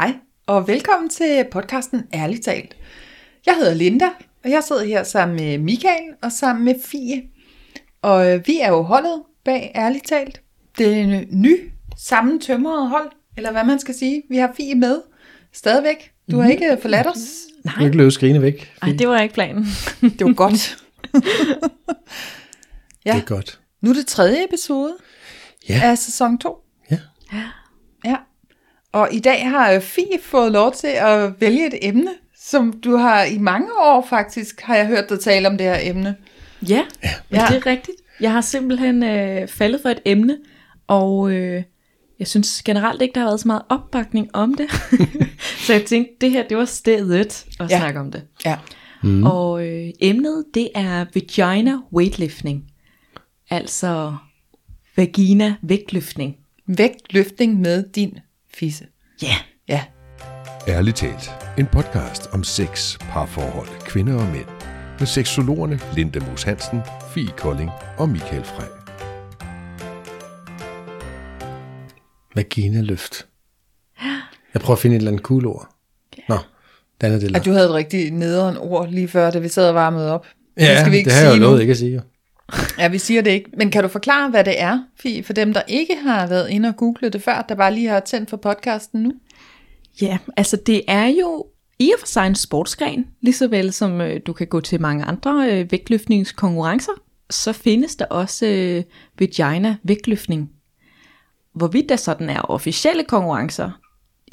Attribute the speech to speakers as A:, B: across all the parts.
A: Hej, og velkommen til podcasten Ærligt talt. Jeg hedder Linda, og jeg sidder her sammen med Michael og sammen med Fie. Og øh, vi er jo holdet bag Ærligt talt. Det er en ny, sammentømrede hold, eller hvad man skal sige. Vi har Fie med stadigvæk. Du har ikke forladt os.
B: Du kan ikke løbe skrigende væk.
C: Nej, det var ikke planen.
A: Det var godt.
B: Ja.
A: Ja.
B: Det er godt.
A: Nu er det tredje episode
B: Ja.
A: af sæson 2.
B: Ja.
A: Ja. Og i dag har Fie fået lov til at vælge et emne, som du har i mange år faktisk, har jeg hørt dig tale om det her emne.
C: Ja, ja.
A: Ja.
C: det er rigtigt. Jeg har simpelthen øh, faldet for et emne, og øh, jeg synes generelt ikke, der har været så meget opbakning om det. så jeg tænkte, det her, det var stedet at
A: ja.
C: snakke om det.
A: Ja.
C: Mm. Og øh, emnet, det er vagina weightlifting. Altså vagina vægtløftning.
A: Vægtløftning med din fisse.
C: Ja.
A: Ja.
D: Ærligt talt. En podcast om sex, parforhold, kvinder og mænd. Med seksologerne Linda Moos Hansen, Fie Kolding og Michael Frey.
B: Vagina-løft. Jeg prøver at finde et eller andet cool ord. Nå, det andet det
A: At du havde et rigtig nederen ord lige før, da vi sad og varmede op.
B: Ja,
A: det skal vi ikke
B: det har jeg jo lovet ikke at sige.
A: Ja, vi siger det ikke. Men kan du forklare, hvad det er, Fie, for dem, der ikke har været inde og google det før, der bare lige har tændt for podcasten nu?
C: Ja, altså det er jo i og for sig en sportsgren, lige så vel som øh, du kan gå til mange andre øh, vægtløftningskonkurrencer, så findes der også øh, vagina vægtløftning. Hvorvidt der sådan er officielle konkurrencer,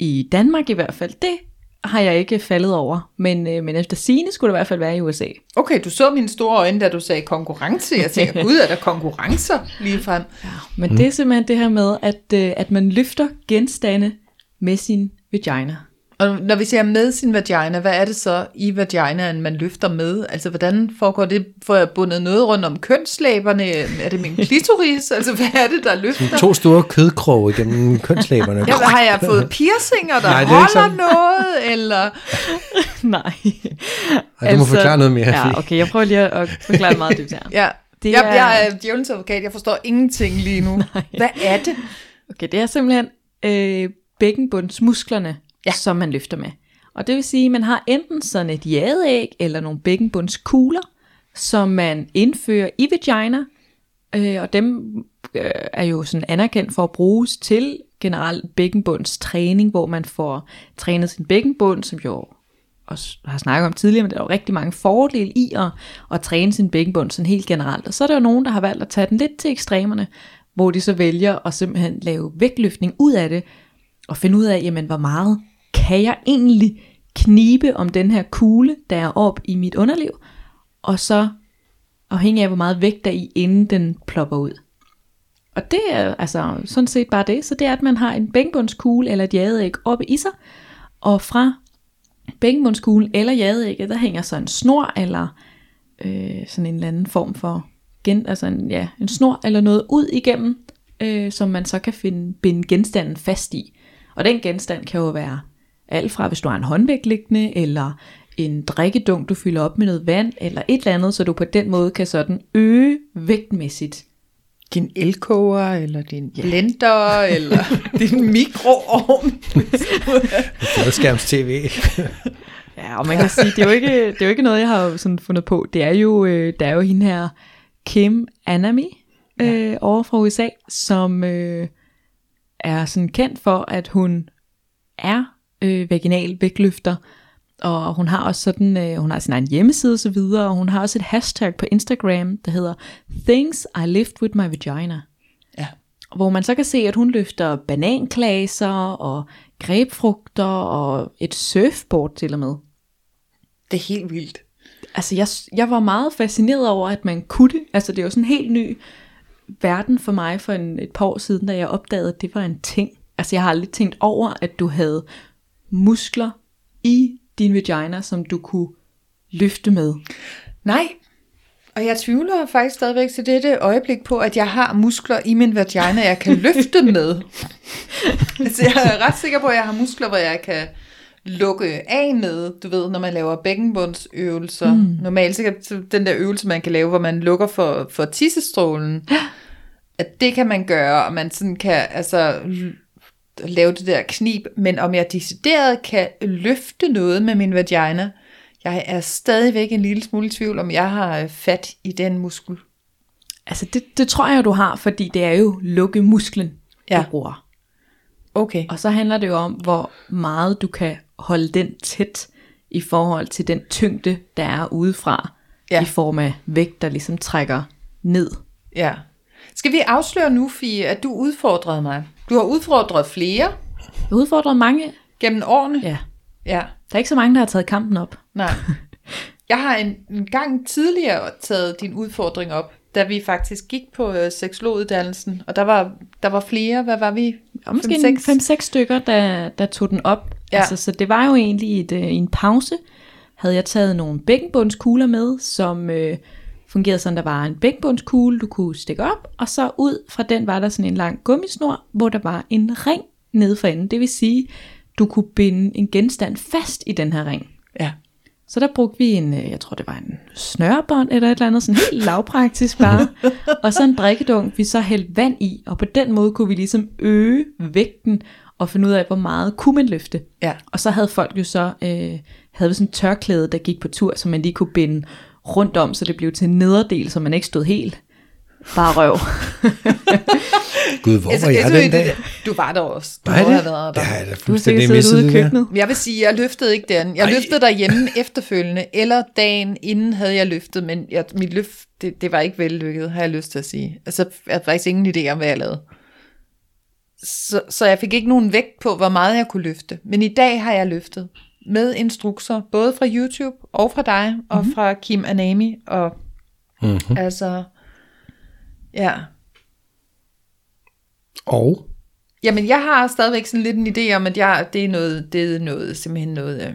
C: i Danmark i hvert fald, det har jeg ikke faldet over, men, øh, men efter sine skulle det i hvert fald være i USA.
A: Okay, du så mine store øjne, da du sagde konkurrence. Jeg tænker, gud, er der konkurrencer lige frem?
C: Men mm. det er simpelthen det her med, at, øh, at man løfter genstande med sin vagina.
A: Og når vi siger med sin vagina, hvad er det så i vaginaen, man løfter med? Altså, hvordan foregår det? Får jeg bundet noget rundt om kønslæberne? Er det min klitoris? Altså, hvad er det, der løfter?
B: To store kødkroge igennem kønslæberne.
A: Ja, har jeg fået piercinger, der
B: Nej,
A: Nej,
B: er
A: holder
B: sådan.
A: noget? Eller...
C: Nej.
B: Ej, du må forklare noget mere,
C: Ja, okay, jeg prøver lige at, forklare meget dybt her.
A: Ja,
C: Det
A: jeg,
C: er-
A: jeg er djævelens advokat. Jeg forstår ingenting lige nu. Hvad er det?
C: Okay, det er simpelthen øh, bækkenbundsmusklerne,
A: Ja.
C: som man løfter med. Og det vil sige, at man har enten sådan et jadeæg eller nogle bækkenbundskugler, som man indfører i vagina, øh, og dem øh, er jo sådan anerkendt for at bruges til generelt bækkenbundstræning, hvor man får trænet sin bækkenbund, som jo også har snakket om tidligere, men der er jo rigtig mange fordele i at, at træne sin bækkenbund sådan helt generelt. Og så er der jo nogen, der har valgt at tage den lidt til ekstremerne, hvor de så vælger at simpelthen lave vægtløftning ud af det, og finde ud af, jamen hvor meget kan jeg egentlig knibe om den her kugle, der er op i mit underliv, og så afhængig af, hvor meget vægt der er i, inden den plopper ud. Og det er altså sådan set bare det. Så det er, at man har en bækkenbundskugle eller et jadeæg oppe i sig, og fra bækkenbundskuglen eller jadeægget, der hænger så en snor eller øh, sådan en eller anden form for gen, altså en, ja, en snor eller noget ud igennem, øh, som man så kan finde, binde genstanden fast i. Og den genstand kan jo være alt fra, hvis du har en håndvægt liggende, eller en drikkedunk, du fylder op med noget vand, eller et eller andet, så du på den måde kan sådan øge vægtmæssigt.
A: Din elkoger, eller din blender, eller din mikroovn.
B: Fladskærms tv.
C: Ja, og man kan sige, det er jo ikke, det er jo ikke noget, jeg har sådan fundet på. Det er jo, øh, der er jo hende her, Kim Anami, øh, over fra USA, som øh, er sådan kendt for, at hun er øh, vaginal vægtløfter, og hun har også sådan, øh, hun har sin egen hjemmeside og så videre, og hun har også et hashtag på Instagram, der hedder Things I lift with my vagina.
A: Ja.
C: Hvor man så kan se, at hun løfter bananklaser og grebfrugter og et surfboard til og med.
A: Det er helt vildt.
C: Altså, jeg, jeg var meget fascineret over, at man kunne det. Altså, det er jo sådan en helt ny verden for mig for en, et par år siden, da jeg opdagede, at det var en ting. Altså, jeg har aldrig tænkt over, at du havde muskler i din vagina, som du kunne løfte med.
A: Nej, og jeg tvivler faktisk stadigvæk til dette øjeblik på, at jeg har muskler i min vagina, jeg kan løfte med. altså, jeg er ret sikker på, at jeg har muskler, hvor jeg kan lukke af med, du ved, når man laver bækkenbundsøvelser. Mm. Normalt så den der øvelse, man kan lave, hvor man lukker for, for tissestrålen, at det kan man gøre, og man sådan kan altså l- lave det der knib, men om jeg decideret kan løfte noget med min vagina, jeg er stadigvæk en lille smule i tvivl, om jeg har øh, fat i den muskel.
C: Altså det, det tror jeg, du har, fordi det er jo lukkemusklen,
A: Ja.
C: du bruger.
A: Okay.
C: Og så handler det jo om, hvor meget du kan holde den tæt i forhold til den tyngde, der er udefra,
A: ja.
C: i form af vægt, der ligesom trækker ned.
A: Ja. Skal vi afsløre nu, Fie, at du udfordrede mig? Du har udfordret flere
C: Jeg udfordrer mange.
A: gennem årene.
C: Ja,
A: ja.
C: der er ikke så mange, der har taget kampen op.
A: Nej. Jeg har en, en gang tidligere taget din udfordring op, da vi faktisk gik på øh, seksologuddannelsen, og der var, der var flere, hvad var vi?
C: Og måske
A: Fem,
C: en
A: seks?
C: 5-6 stykker, der, der tog den op.
A: Ja.
C: Altså, så det var jo egentlig et, øh, en pause, havde jeg taget nogle bækkenbundskugler med, som øh, fungerede sådan, der var en bækkenbundskugle, du kunne stikke op, og så ud fra den var der sådan en lang gummisnor, hvor der var en ring nede for enden. Det vil sige, du kunne binde en genstand fast i den her ring.
A: Ja.
C: Så der brugte vi en, øh, jeg tror det var en snørebånd eller et eller andet, sådan helt lavpraktisk bare. og så en drikkedunk, vi så hældte vand i, og på den måde kunne vi ligesom øge vægten og finde ud af, hvor meget kunne man løfte.
A: Ja.
C: Og så havde folk jo så, øh, havde vi sådan en tørklæde, der gik på tur, som man lige kunne binde rundt om, så det blev til en nederdel, så man ikke stod helt bare røv.
B: Gud, hvor
A: Altså,
B: var jeg
A: jeg
B: den dag?
A: Du var der også. Du
B: det?
A: have været der.
B: Har da
C: Du har sikkert siddet ude i
B: der.
C: køkkenet.
A: Jeg vil sige, jeg løftede ikke den. Jeg
B: Ej.
A: løftede derhjemme efterfølgende, eller dagen inden havde jeg løftet, men jeg, mit løft, det, det var ikke vellykket, har jeg lyst til at sige. Altså, jeg havde faktisk ingen idé om, hvad jeg lavede. Så, så jeg fik ikke nogen vægt på, hvor meget jeg kunne løfte. Men i dag har jeg løftet med instrukser, både fra YouTube og fra dig, og
C: Mhm.
A: fra Kim Anami, og
B: Mm-hmm.
A: altså, ja.
B: Og
A: Jamen, jeg har stadigvæk sådan lidt en idé om, at jeg, det er noget, det er noget, simpelthen noget øh,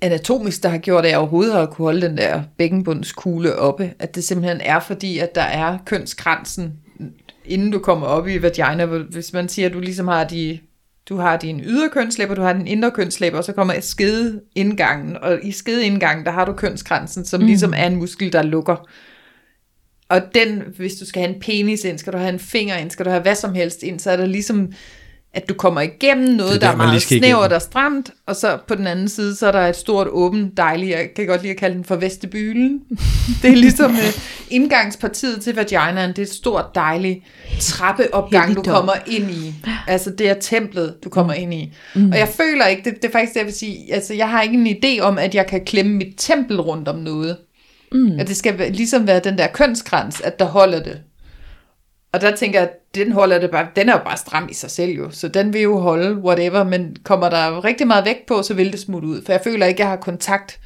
A: anatomisk, der har gjort, at jeg overhovedet har kunne holde den der bækkenbundskugle oppe. At det simpelthen er fordi, at der er kønskransen, inden du kommer op i vagina. Hvis man siger, at du ligesom har de, du har din ydre kønslæber, du har din indre kønslæber, og så kommer skedeindgangen. Og i skedeindgangen, der har du kønskransen, som mm. ligesom er en muskel, der lukker. Og den, hvis du skal have en penis ind, skal du have en finger ind, skal du have hvad som helst ind, så er det ligesom, at du kommer igennem noget,
B: Det er
A: der
B: der,
A: er meget snævert og stramt, og så på den anden side, så er der et stort, åbent, dejligt, jeg kan godt lide at kalde den for vestibylen. Det er ligesom øh, indgangspartiet til vaginaen, det er et stort, dejligt trappeopgang, du kommer ind i. Altså det er templet, du kommer ind i. Mm. Og jeg føler ikke, det, det er faktisk det, jeg vil sige, altså jeg har ikke en idé om, at jeg kan klemme mit tempel rundt om noget. Mm. At det skal ligesom være den der kønskrans, at der holder det. Og der tænker jeg, at den holder det bare, den er jo bare stram i sig selv jo, så den vil jo holde, whatever, men kommer der rigtig meget vægt på, så vil det smutte ud, for jeg føler ikke, at jeg har kontakt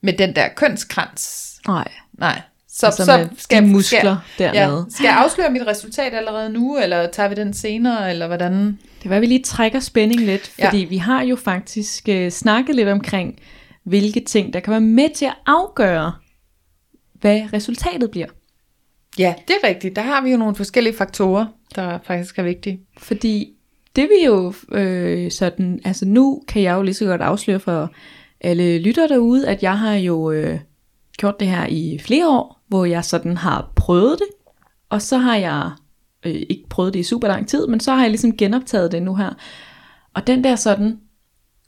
A: med den der kønskrans.
C: Nej,
A: Nej. Så,
C: Altså
A: så
C: med
A: skal,
C: de muskler
A: skal,
C: dernede.
A: Ja, skal jeg afsløre mit resultat allerede nu, eller tager vi den senere, eller hvordan?
C: Det var, at vi lige trækker spænding lidt, fordi ja. vi har jo faktisk øh, snakket lidt omkring, hvilke ting, der kan være med til at afgøre, hvad resultatet bliver.
A: Ja, det er rigtigt. Der har vi jo nogle forskellige faktorer, der faktisk er vigtige.
C: Fordi det vi jo øh, sådan, altså nu kan jeg jo lige så godt afsløre for alle lytter derude, at jeg har jo øh, gjort det her i flere år, hvor jeg sådan har prøvet det, og så har jeg øh, ikke prøvet det i super lang tid, men så har jeg ligesom genoptaget det nu her. Og den der sådan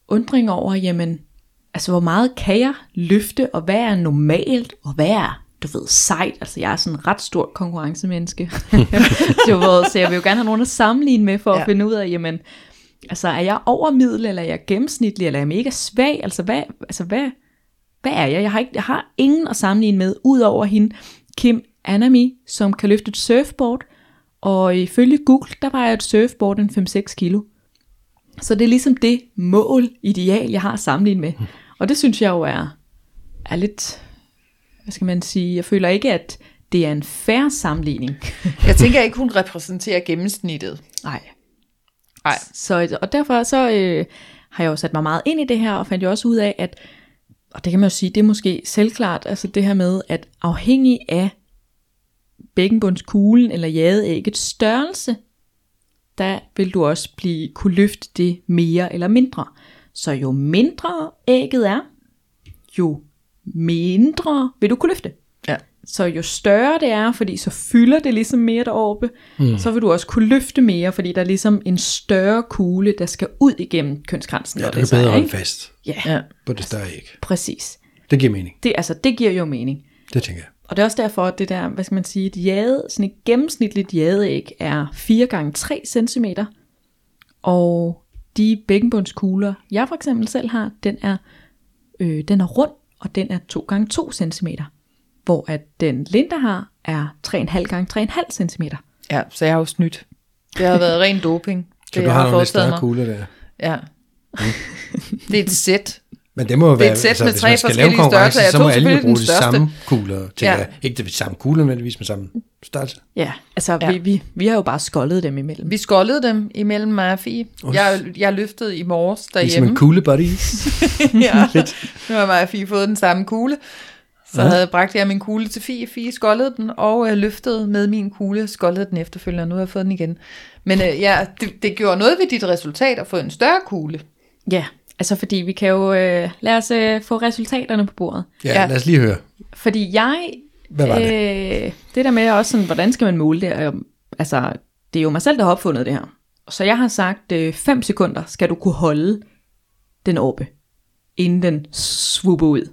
C: undring over, jamen, altså hvor meget kan jeg løfte, og hvad er normalt, og hvad er, du ved, sejt. Altså jeg er sådan en ret stort konkurrencemenneske. du ved, så jeg vil jo gerne have nogen at sammenligne med, for ja. At finde ud af, jamen, altså er jeg over middel, eller er jeg gennemsnitlig, eller er jeg mega svag? Altså hvad, altså hvad, hvad er jeg? Jeg har, ikke, jeg har ingen at sammenligne med, ud over hende, Kim Anami, som kan løfte et surfboard, og ifølge Google, der var jeg et surfboard en 5-6 kilo. Så det er ligesom det mål, ideal, jeg har at sammenligne med. Og det synes jeg jo er, er lidt, hvad skal man sige, jeg føler ikke, at det er en færre sammenligning.
A: Jeg tænker ikke, hun repræsenterer gennemsnittet.
C: Nej.
A: Nej.
C: Så, og derfor så øh, har jeg jo sat mig meget ind i det her, og fandt jo også ud af, at, og det kan man jo sige, det er måske selvklart, altså det her med, at afhængig af bækkenbundskuglen eller jadeæggets størrelse, der vil du også blive, kunne løfte det mere eller mindre. Så jo mindre ægget er, jo mindre vil du kunne løfte.
A: Ja.
C: Så jo større det er, fordi så fylder det ligesom mere deroppe, mm. så vil du også kunne løfte mere, fordi der er ligesom en større kugle, der skal ud igennem kønskransen.
B: Ja, du kan bedre holde fast
C: Ja,
A: Ja.
B: på det større æg.
C: præcis.
B: Det giver mening.
C: Det, altså, det giver jo mening.
B: Det tænker jeg.
C: Og det er også derfor, at det der, hvad skal man sige, et jade, sådan et gennemsnitligt jadeæg er 4 gange 3 cm. Og de bækkenbundskugler, jeg for eksempel selv har, den er, øh, den er rund, og den er 2 gange 2 cm. Hvor at den Linda har, er 3,5 gange 3,5 cm.
A: Ja, så jeg har jo snydt. Det har været ren doping.
B: Så
A: det
B: du
A: jeg
B: har nogle større
A: mig.
B: kugler der.
A: Ja. Det er et sæt.
B: Men det må jo
A: er
B: være,
A: et sæt
B: altså,
A: med
B: hvis
A: tre
B: man skal lave
A: forskellige
B: konkurrence, så må
A: tog
B: alle jo bruge
A: den
B: de
A: største.
B: samme kugler. Tænker
A: Ja.
B: jeg. Ikke det samme kugler, men med samme størrelse.
C: Ja, altså
A: Ja.
C: Vi, vi, vi har jo bare skoldet dem imellem.
A: Vi skoldede dem imellem mig og Fie. Jeg, jeg løftede i morges
B: Ligesom
A: derhjemme.
B: en kugle buddies.
A: ja. Nu har mig og Fie fået den samme kugle. Så
B: Ja.
A: havde bragt jeg min kugle til Fie. Fie skoldede den, og øh, løftede med min kugle, skoldede den efterfølgende, og nu har jeg fået den igen. Men øh, ja, det, det gjorde noget ved dit resultat at få en større kugle.
C: Ja, altså fordi vi kan jo, øh, lad os øh, få resultaterne på bordet.
B: Ja,
A: Ja.
B: lad os lige høre.
C: Fordi jeg,
B: Hvad var det?
C: øh, det der med også sådan, hvordan skal man måle det, er jo- altså det er jo mig selv, der har opfundet det her. Så jeg har sagt, 5 sekunder skal du kunne holde den oppe, inden den swooper ud.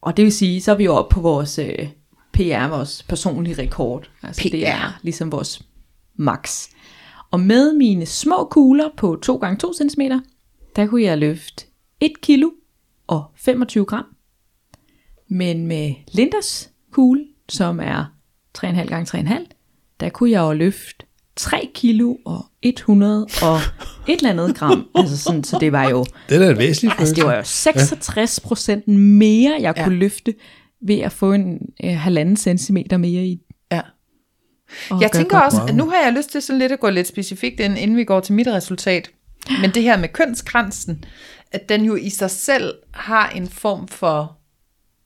C: Og det vil sige, så er vi jo oppe på vores øh, PR, vores personlige rekord. Altså PR. det er ligesom vores max. Og med mine små kugler på 2 gange 2 cm, der kunne jeg løfte 1 kilo og 25 gram. Men med Lindas kugle, som er 3,5 gange 3,5, der kunne jeg jo løfte 3 kilo og 100 og et eller andet gram. altså sådan, så det var jo,
B: Det er da væsentligt
C: altså det var jo 66 procent mere, jeg
A: Ja.
C: kunne løfte ved at få en øh, halvanden centimeter mere i.
A: Ja.
C: og
A: Jeg tænker
C: godt.
A: også, at nu har jeg lyst til sådan lidt at gå lidt specifikt ind, inden vi går til mit resultat. Men det her med kønskransen, at den jo i sig selv har en form for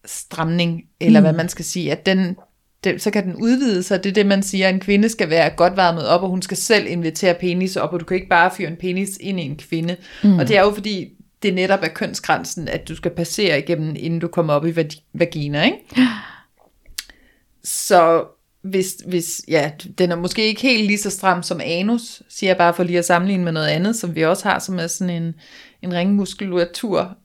A: stramning, eller mm. hvad man skal sige, at den, den, så kan den udvide sig. Det er det, man siger, at en kvinde skal være godt varmet op, og hun skal selv invitere penis op, og du kan ikke bare fyre en penis ind i en kvinde. Mm. Og det er jo fordi, det netop er kønsgrænsen, at du skal passere igennem, inden du kommer op i vag- vagina, ikke? Så hvis, hvis, ja, den er måske ikke helt lige så stram som anus, siger jeg bare for lige at sammenligne med noget andet, som vi også har, som er sådan en, en ringmuskulatur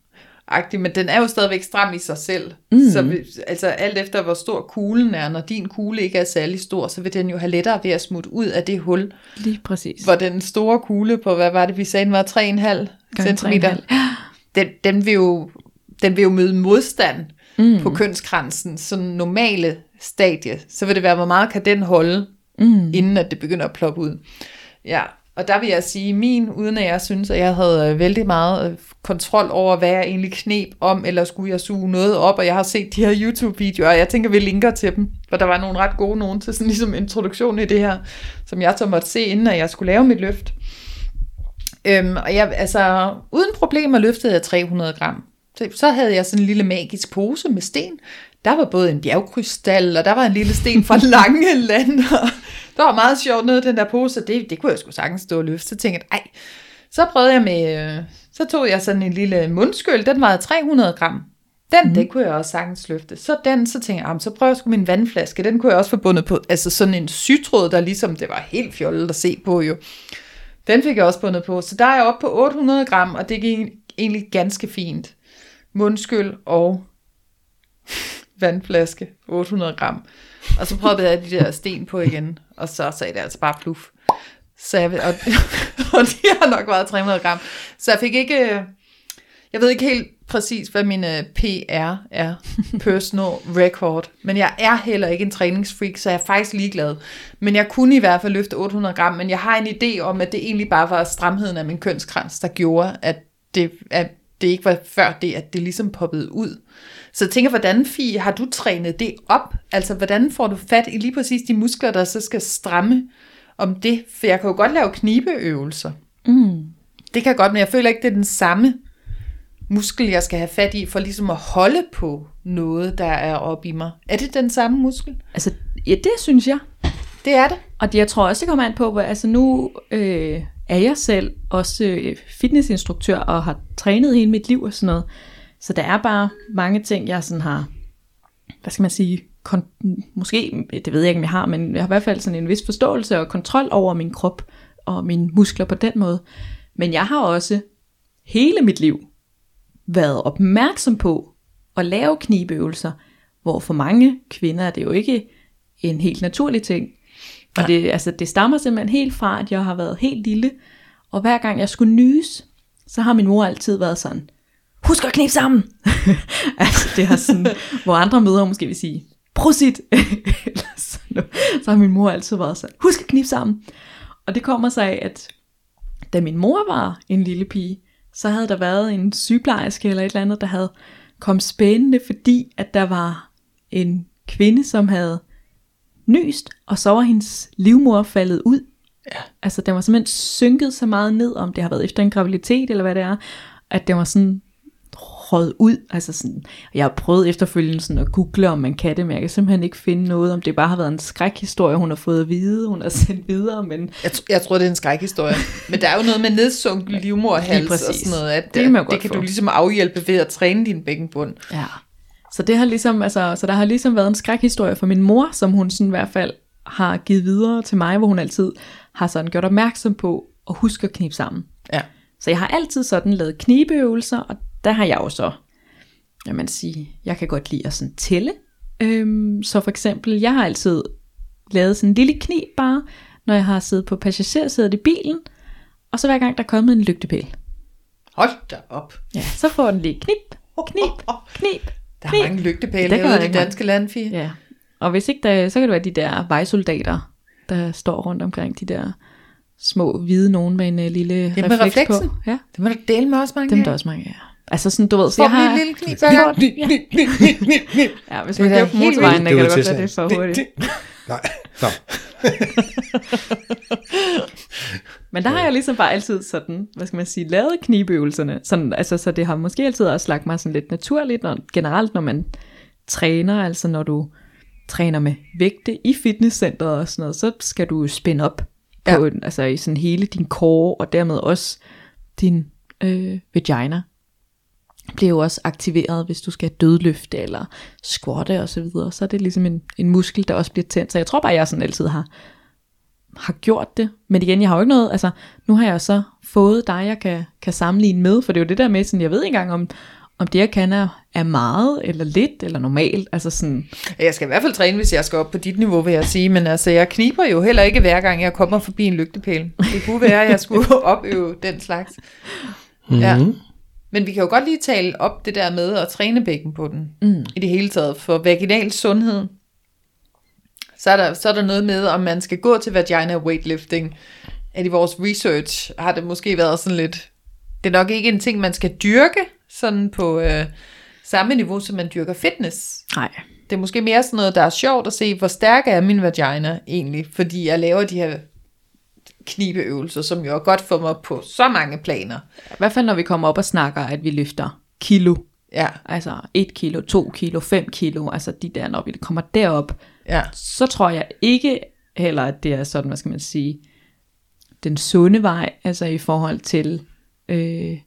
A: agtig, men den er jo stadigvæk stram i sig selv. Mm. Så vi, altså alt efter hvor stor kuglen er, når din kugle ikke er særlig stor, så vil den jo have lettere ved at smutte ud af det hul,
C: Lige præcis.
A: hvor den store kugle på, hvad var det, vi sagde, den var 3,5
C: Gange
A: centimeter,
C: 3,5.
A: den, den, vil jo, den vil jo møde modstand mm. på kønskransen, sådan normale stadie, så vil det være, hvor meget kan den holde, mm. inden at det begynder at ploppe ud. Ja, og der vil jeg sige, min, uden at jeg synes, at jeg havde øh, vældig meget øh, kontrol over, hvad jeg egentlig knep om, eller skulle jeg suge noget op, og jeg har set de her YouTube-videoer, og jeg tænker, vi linker til dem, for der var nogle ret gode nogen til sådan ligesom introduktion i det her, som jeg så måtte se, inden at jeg skulle lave mit løft. Øhm, og jeg, altså, uden problemer løftede jeg 300 gram. Så, så havde jeg sådan en lille magisk pose med sten. Der var både en bjergkrystal, og der var en lille sten fra Langeland. Og der var meget sjovt i den der pose, det, det kunne jeg sgu sagtens stå og løfte. Så tænkte jeg, ej, så prøvede jeg med, øh, så tog jeg sådan en lille mundskyld, den vejede 300 gram. Den, mm. det kunne jeg også sagtens løfte. Så den, så tænkte jeg, "Jamen, så prøver jeg sgu min vandflaske, den kunne jeg også få bundet på, altså sådan en sytråd, der ligesom, det var helt fjollet at se på jo. Den fik jeg også bundet på. Så der er jeg oppe på 800 gram, og det gik egentlig ganske fint. Mundskyld og vandflaske, 800 gram. Og så prøvede jeg de der sten på igen, og så sagde det altså bare pluf. Så jeg, og, og de har nok været 300 gram. Så jeg fik ikke, øh, jeg ved ikke helt præcis, hvad min øh, PR er, personal record, men jeg er heller ikke en træningsfreak, så jeg er faktisk ligeglad. Men jeg kunne i hvert fald løfte 800 gram, men jeg har en idé om, at det egentlig bare var stramheden af min kønskrans, der gjorde, at det, at det ikke var før det, at det ligesom poppede ud. Så jeg tænker, hvordan, Fie, har du trænet det op? Altså, hvordan får du fat i lige præcis de muskler, der så skal stramme om det? For jeg kan jo godt lave knibeøvelser.
C: Mm.
A: Det kan jeg godt, men jeg føler ikke, det er den samme muskel, jeg skal have fat i, for ligesom at holde på noget, der er oppe i mig. Er det den samme muskel?
C: Altså, ja, det synes jeg.
A: Det er det.
C: Og det, jeg tror også, det kommer an på, hvor, altså nu øh, er jeg selv også øh, fitnessinstruktør og har trænet hele mit liv og sådan noget. Så der er bare mange ting, jeg sådan har hvad skal man sige, kon- måske, det ved jeg ikke, om jeg har, men jeg har i hvert fald sådan en vis forståelse og kontrol over min krop og mine muskler på den måde. Men jeg har også hele mit liv været opmærksom på at lave knibeøvelser, hvor for mange kvinder er det jo ikke en helt naturlig ting. Og det, altså, det stammer simpelthen helt fra, at jeg har været helt lille, og hver gang jeg skulle nys, så har min mor altid været sådan, husk at knibe sammen. altså det har sådan, hvor andre mødre måske vil sige, prosit. Eller sådan noget. så har min mor altid været sådan, husk at knibe sammen. Og det kommer sig af, at da min mor var en lille pige, så havde der været en sygeplejerske eller et eller andet, der havde kommet spændende, fordi at der var en kvinde, som havde nyst, og så var hendes livmor faldet ud. Ja. Altså den var simpelthen synket så meget ned, om det har været efter en graviditet, eller hvad det er, at det var sådan røget ud. Altså sådan, jeg har prøvet efterfølgende sådan at google, om man kan det, men jeg kan simpelthen ikke finde noget, om det bare har været en skrækhistorie, hun har fået at vide, hun har sendt videre, men
A: Jeg, tr- jeg tror, det er en skrækhistorie. Men der er jo noget med nedsunket
C: Lige
A: livmorhals og sådan noget. At,
C: Det kan man
A: det kan
C: få.
A: du ligesom afhjælpe ved at træne din bækkenbund.
C: Ja. Så det har ligesom, altså, så der har ligesom været en skrækhistorie for min mor, som hun sådan i hvert fald har givet videre til mig, hvor hun altid har sådan gjort opmærksom på at huske at knibe sammen.
A: Ja.
C: Så jeg har altid sådan lavet knibeøvelser, og der har jeg jo så, jeg man sige, jeg kan godt lide at sådan tælle. Øhm, så for eksempel, jeg har altid lavet sådan en lille knib bare, når jeg har siddet på passagersædet i bilen, og så hver gang der er kommet en lygtepæl.
A: Hold da op.
C: Ja, så får den lige knip, knip, knip,
A: Der er
C: knip.
A: mange lygtepæle
C: kan
A: herude
C: være
A: i det danske land, Fie.
C: Ja, og hvis ikke der, så kan det være de der vejsoldater, der står rundt omkring de der små hvide nogen med en uh, lille
A: med
C: refleks på. Ja,
A: Det må du dele med også mange
C: dem er der også mange, ja. Altså sådan, du ved, så jeg har...
A: en lille knib hver gang?
C: Ja, hvis man
A: er
C: kører på motorvejen, kan det godt være, det er for hurtigt.
B: Nej, nå.
C: Men der har jeg ligesom bare altid sådan, hvad skal man sige, lavet knibeøvelserne. Sådan, altså, så det har måske altid også lagt mig sådan lidt naturligt, når, generelt når man træner, altså når du træner med vægte i fitnesscenteret og sådan noget, så skal du spænde op
A: Ja.
C: på, en, altså i sådan hele din core, og dermed også din øh, vagina bliver jo også aktiveret, hvis du skal dødløfte eller squatte og så videre. Så er det ligesom en, en muskel, der også bliver tændt. Så jeg tror bare, jeg sådan altid har, har gjort det. Men igen, jeg har jo ikke noget, altså nu har jeg så fået dig, jeg kan, kan sammenligne med, for det er jo det der med, sådan, jeg ved ikke engang, om, om det jeg kan er, er meget, eller lidt, eller normalt. Altså sådan,
A: Jeg skal i hvert fald træne, hvis jeg skal op på dit niveau, vil jeg sige. Men altså, jeg kniber jo heller ikke hver gang, jeg kommer forbi en lygtepæl. Det kunne være, at jeg skulle opøve den slags.
B: Mm-hmm.
A: Men vi kan jo godt lige tale op det der med at træne bækken på den. Mm. I det hele taget. For vaginal sundhed. Så er, der, så er der noget med, om man skal gå til vagina weightlifting. At i vores research har det måske været sådan lidt... Det er nok ikke en ting, man skal dyrke sådan på øh, samme niveau, som man dyrker fitness.
C: nej,
A: Det er måske mere sådan noget, der er sjovt at se, hvor stærk er min vagina egentlig, fordi jeg laver de her knibeøvelser, som jo er godt for mig på så mange planer.
C: i hvert fald når vi kommer op og snakker, at vi løfter kilo.
A: Ja,
C: Altså 1 kilo, 2 kilo, 5 kilo, altså de der, når vi kommer derop,
A: ja,
C: så tror jeg ikke heller, at det er sådan, hvad skal man sige, den sunde vej, altså i forhold til øh,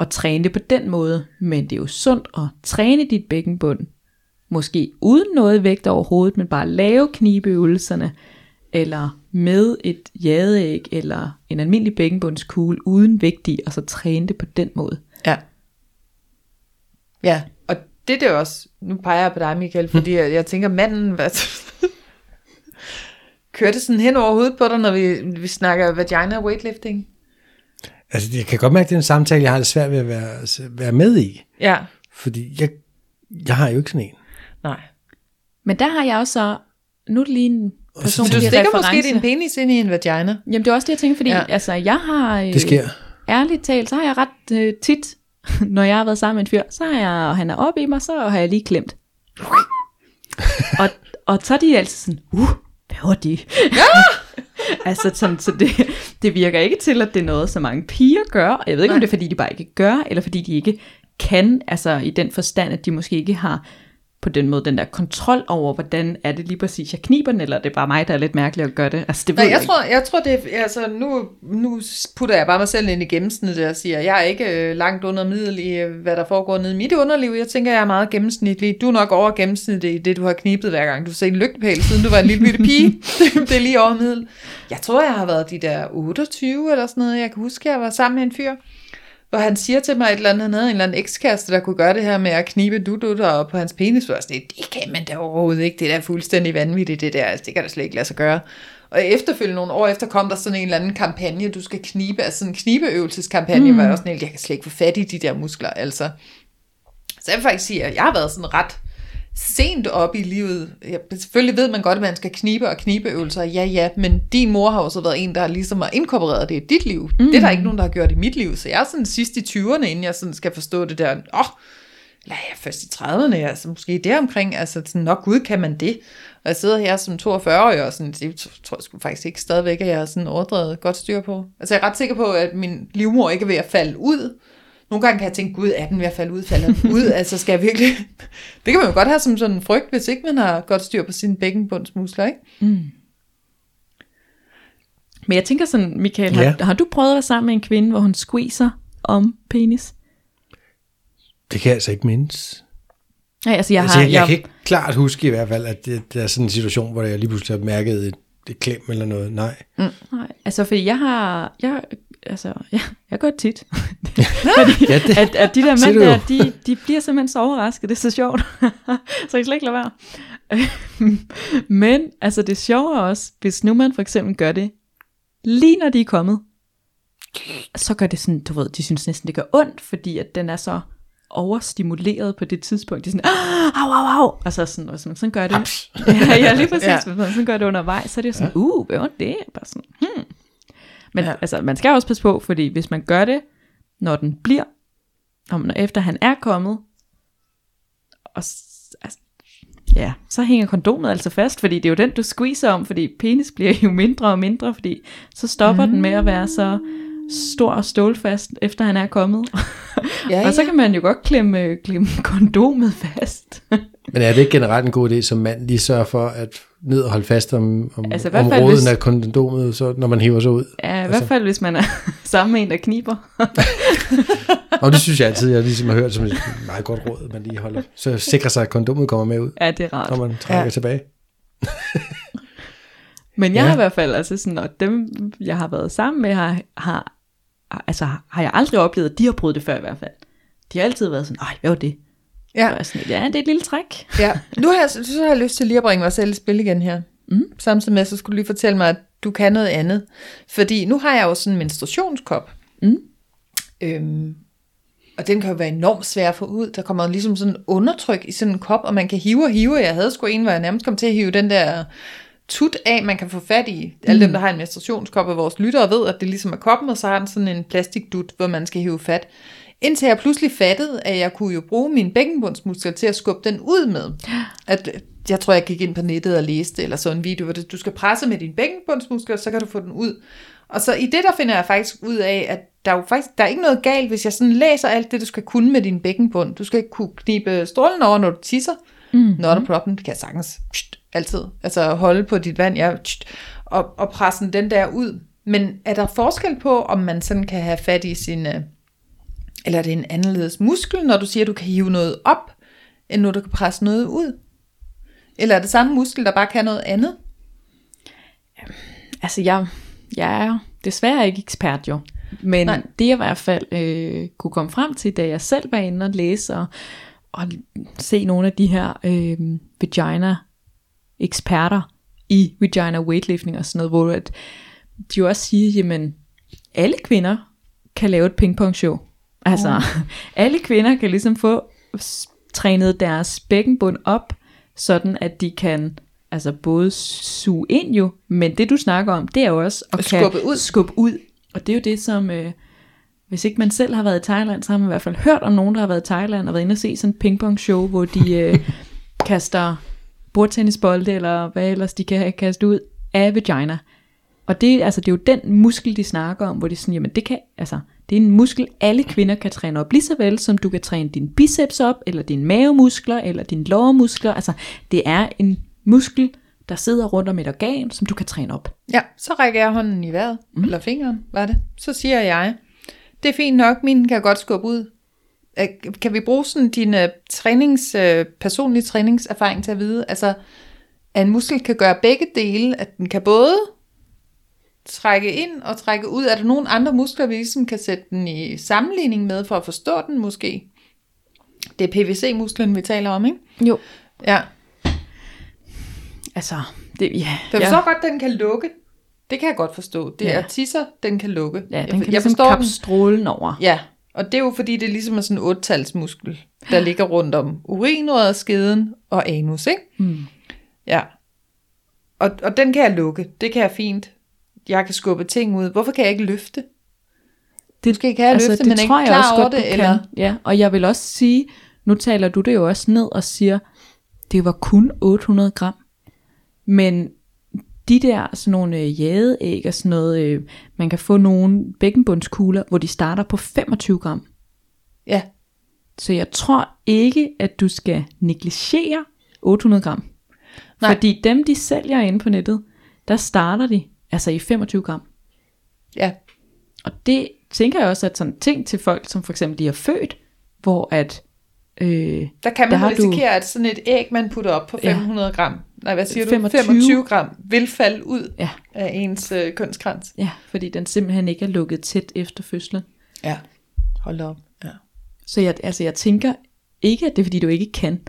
C: at træne det på den måde, men det er jo sundt at træne dit bækkenbund, måske uden noget vægt overhovedet, men bare lave knibeøvelserne, eller med et jadeæg, eller en almindelig bækkenbundskugle uden vægt i, og så træne det på den måde.
A: ja. Ja, og det er det også, nu peger jeg på dig, Michael, fordi jeg, jeg tænker, manden, hvad, kører det sådan hen over hovedet på dig, når vi, vi snakker vagina weightlifting?
B: Altså, jeg kan godt mærke, at det er en samtale, jeg har det svært ved at være, være med i.
A: Ja,
B: Fordi jeg, jeg har jo ikke sådan en.
A: nej.
C: Men der har jeg også så, nu er det lige en
A: Så
C: personlig
A: du stikker
C: reference.
A: måske din penis ind i en vagina?
C: Jamen det er også det, jeg tænker, fordi
A: Ja.
C: altså, jeg har... Øh,
B: Det sker.
C: Ærligt talt, så har jeg ret øh, tit, når jeg har været sammen med en fyr, så har jeg, og han er oppe i mig, så har jeg lige klemt. og, og så er de altid sådan, uh, hvad var det? altså sådan, så det, det virker ikke til, at det er noget, så mange piger gør. Jeg ved ikke, om det er, fordi de bare ikke gør, eller fordi de ikke kan, altså i den forstand, at de måske ikke har på den måde, den der kontrol over, hvordan er det lige præcis, jeg kniber den, eller er det bare mig, der er lidt mærkelig at gøre det? Altså, det ved
A: Nej, jeg
C: ikke.
A: tror, jeg tror det altså nu, nu putter jeg bare mig selv ind i gennemsnittet og siger, jeg er ikke øh, langt under middel i, øh, hvad der foregår nede i mit underliv. Jeg tænker, jeg er meget gennemsnitlig. Du er nok over gennemsnittet i det, du har knibet hver gang. Du har set en lygtepæl, siden du var en lille bitte pige. det er lige over middel. Jeg tror, jeg har været de der 28 eller sådan noget. Jeg kan huske, jeg var sammen med en fyr, hvor han siger til mig et eller andet, han havde en eller anden ekskæreste, der kunne gøre det her med at knibe dudutter op på hans penis. Var sådan, det kan man da overhovedet ikke. Det er da fuldstændig vanvittigt, det der. Altså, det kan da slet ikke lade sig gøre. Og efterfølgende nogle år efter kom der sådan en eller anden kampagne, du skal knibe, altså sådan en knibeøvelseskampagne, mm. hvor jeg var sådan helt, jeg kan slet ikke få fat i de der muskler, altså. Så jeg vil faktisk sige, at jeg har været sådan ret sent op i livet. Jeg, selvfølgelig ved man godt, at man skal knibe og knibeøvelser, ja ja, men din mor har også været en, der ligesom har inkorporeret det i dit liv. Mm. Det er der ikke nogen, der har gjort i mit liv, så jeg er sådan sidst i 20'erne, inden jeg sådan skal forstå det der, åh, oh, eller er først i 30'erne, altså måske deromkring, altså sådan, nok gud kan man det. Og jeg sidder her som 42-årig, og sådan, det tror jeg sgu faktisk ikke stadigvæk, at jeg har sådan overdrevet godt styr på. Altså jeg er ret sikker på, at min livmor ikke er ved at falde ud. Nogle gange kan jeg tænke, gud, er den ved at falde ud, falder den ud? altså skal jeg virkelig... Det kan man jo godt have som sådan en frygt, hvis ikke man har godt styr på sine bækkenbundsmuskler, ikke?
C: Men jeg tænker sådan, Michael, har,
B: Ja.
C: har du prøvet at være sammen med en kvinde, hvor hun squeezer om penis?
B: Det kan jeg altså ikke mindes.
C: Nej, altså jeg
B: Altså,
C: har...
B: jeg, jeg kan ikke klart huske i hvert fald, at det, det er sådan en situation, hvor jeg lige pludselig har mærket et, et klem eller noget. Nej.
C: Nej, altså fordi jeg har... Jeg, altså, ja, jeg gør det tit. fordi,
B: Ja, det-
C: at, at de der mænd der, de, de bliver simpelthen så overrasket. Det er så sjovt. så jeg slet ikke lade være. Men altså det sjove er også, hvis nu man for eksempel gør det, lige når de er kommet, så gør det sådan, du ved, de synes næsten, det gør ondt, fordi at den er så overstimuleret på det tidspunkt. De er sådan, "Ah, au, au, au. Altså sådan, hvis man sådan gør det. ja, ja, lige præcis.
A: Ja.
C: Sådan gør det undervejs, så er det sådan, uh, hvad var det? Bare sådan, hmm. Men ja. altså, man skal også passe på, fordi hvis man gør det, når den bliver, om når efter han er kommet, og altså, ja, så hænger kondomet altså fast, fordi det er jo den, du squeezer om, fordi penis bliver jo mindre og mindre, fordi så stopper mm. den med at være så stor og stålfast, efter han er kommet.
A: Ja,
C: og så kan man jo godt klemme, klemme kondomet fast.
B: Men er det ikke generelt en god idé som mand lige sørge for at ned og holde fast om, om,
C: Altså,
B: om
C: fald
B: roden
C: hvis-
B: af kondomet, så, når man hiver sig ud?
C: Ja, i
B: Altså.
C: hvert fald hvis man er sammen med en, der kniber.
B: Og det synes jeg altid, jeg ligesom har hørt som et meget godt råd, man lige holder, så sikrer sig, at kondomet kommer med ud,
C: ja, det er rart.
B: når man trækker
A: Ja.
B: tilbage.
C: Men jeg
B: Ja.
C: har i hvert fald, altså sådan, og dem, jeg har været sammen med, har, har, altså, har jeg aldrig oplevet, at de har prøvet det før i hvert fald. De har altid været sådan, ej, hvad var det?
A: Ja.
C: Ja. Og sådan, ja, det er et lille træk.
A: Ja, nu har jeg, så har jeg lyst til lige at bringe mig selv i spil igen her. Mm. Samtidig med, så skulle du lige fortælle mig, at du kan noget andet. Fordi nu har jeg jo sådan en menstruationskop.
C: Mm.
A: Øhm, og den kan jo være enormt svær at få ud. Der kommer ligesom sådan en undertryk i sådan en kop, og man kan hive og hive. Jeg havde sgu en, hvor jeg nærmest kom til at hive den der tut af, man kan få fat i. Alle dem, der har en menstruationskop af vores lyttere, ved, at det ligesom er koppen, og så har den sådan en plastikdut, hvor man skal hive fat. Indtil jeg pludselig fattede, at jeg kunne jo bruge min bækkenbundsmuskler til at skubbe den ud med. At, jeg tror, jeg gik ind på nettet og læste, eller så en video, hvor det- du skal presse med dine bækkenbundsmuskler, så kan du få den ud. Og så i det, der finder jeg faktisk ud af, at der er jo faktisk der er ikke noget galt, hvis jeg sådan læser alt det, du skal kunne med din bækkenbund. Du skal kunne knibe strålen over, når du tisser. Mm. Not a problem, det kan jeg sagtens. Pst, altid. Altså holde på dit vand, ja, pst, og, og presse den der ud. Men er der forskel på, om man sådan kan have fat i sin... Eller er det en anderledes muskel, når du siger, at du kan hive noget op, end når du kan presse noget ud? Eller er det samme muskel, der bare kan noget andet?
C: Altså, jeg, jeg er desværre ikke ekspert jo. Men
A: Nej.
C: Det jeg i hvert fald øh, kunne komme frem til, da jeg selv var inde og læse og, og se nogle af de her øh, vagina-eksperter i vagina weightlifting og sådan noget, hvor at de jo også siger, jamen, alle kvinder kan lave et pingpong-show. Altså, oh. alle kvinder kan ligesom få trænet deres bækkenbund op, sådan at de kan altså både suge ind jo, men det du snakker om, det er jo også at kan
A: skubbe ud.
C: skubbe ud. Og det er jo det, som, øh, hvis ikke man selv har været i Thailand, så har man i hvert fald hørt om nogen, der har været i Thailand og været inde og se sådan en pingpong-show, hvor de øh, kaster bordtennisbolde, eller hvad ellers de kan kaste ud af vagina. Og det, altså, det er jo den muskel, de snakker om, hvor de sådan, jamen det kan, altså, det er en muskel, alle kvinder kan træne op, lige så vel som du kan træne din biceps op, eller dine mavemuskler, eller dine lårmuskler. Altså, det er en muskel, der sidder rundt om et organ, som du kan træne op.
A: Ja, så rækker jeg hånden i vejret, mm. eller fingeren, var det. Så siger jeg, det er fint nok, min kan godt skubbe ud. Øh, Kan vi bruge sådan din øh, trænings, øh, personlige træningserfaring til at vide, altså, at en muskel kan gøre begge dele, at den kan både trække ind og trække ud. Er der nogle andre muskler, vi ligesom kan sætte den i sammenligning med, for at forstå den måske? Det er PVC-musklen, vi taler om, ikke?
C: Jo.
A: Ja.
C: Altså, det, ja.
A: For jeg
C: ja.
A: forstår godt, den kan lukke. Det kan jeg godt forstå. Det
C: Ja.
A: er tisser, den kan lukke.
C: Ja, den kan
A: jeg
C: ligesom
A: forstår
C: kappe
A: den.
C: strålen over.
A: Ja, og det er jo fordi, det ligesom er sådan en ottalsmuskel, der ligger rundt om urinrøret, skeden og anus, ikke?
C: Mm.
A: Ja. Og, og den kan jeg lukke. Det kan jeg fint. Jeg kan skubbe ting ud. Hvorfor kan jeg ikke løfte?
C: Det,
A: Måske kan jeg løfte, men er ikke klar over det,
C: du
A: eller?
C: Kan. Ja, og jeg vil også sige, nu taler du det jo også ned og siger, det var kun 800 gram. Men de der sådan nogle øh, jadeæg og sådan noget, øh, man kan få nogle bækkenbundskugler, hvor de starter på 25 gram.
A: Ja.
C: Så jeg tror ikke, at du skal negligere 800 gram.
A: Nej.
C: Fordi dem, de sælger inde på nettet, der starter de altså i 25 gram.
A: Ja.
C: Og det tænker jeg også, at sådan ting til folk, som for eksempel de er født, hvor at, øh,
A: Der kan
C: Der
A: man
C: har du-
A: risikere, at sådan et æg, man putter op på
C: Ja.
A: 500 gram, nej, hvad siger
C: 25.
A: du? 25 gram, vil falde ud
C: ja,
A: af ens øh, kønskrans.
C: ja, fordi den simpelthen ikke er lukket tæt efter fødslen.
A: Ja. Hold op. Ja.
C: Så jeg, altså, jeg tænker ikke, at det er fordi, du ikke kan.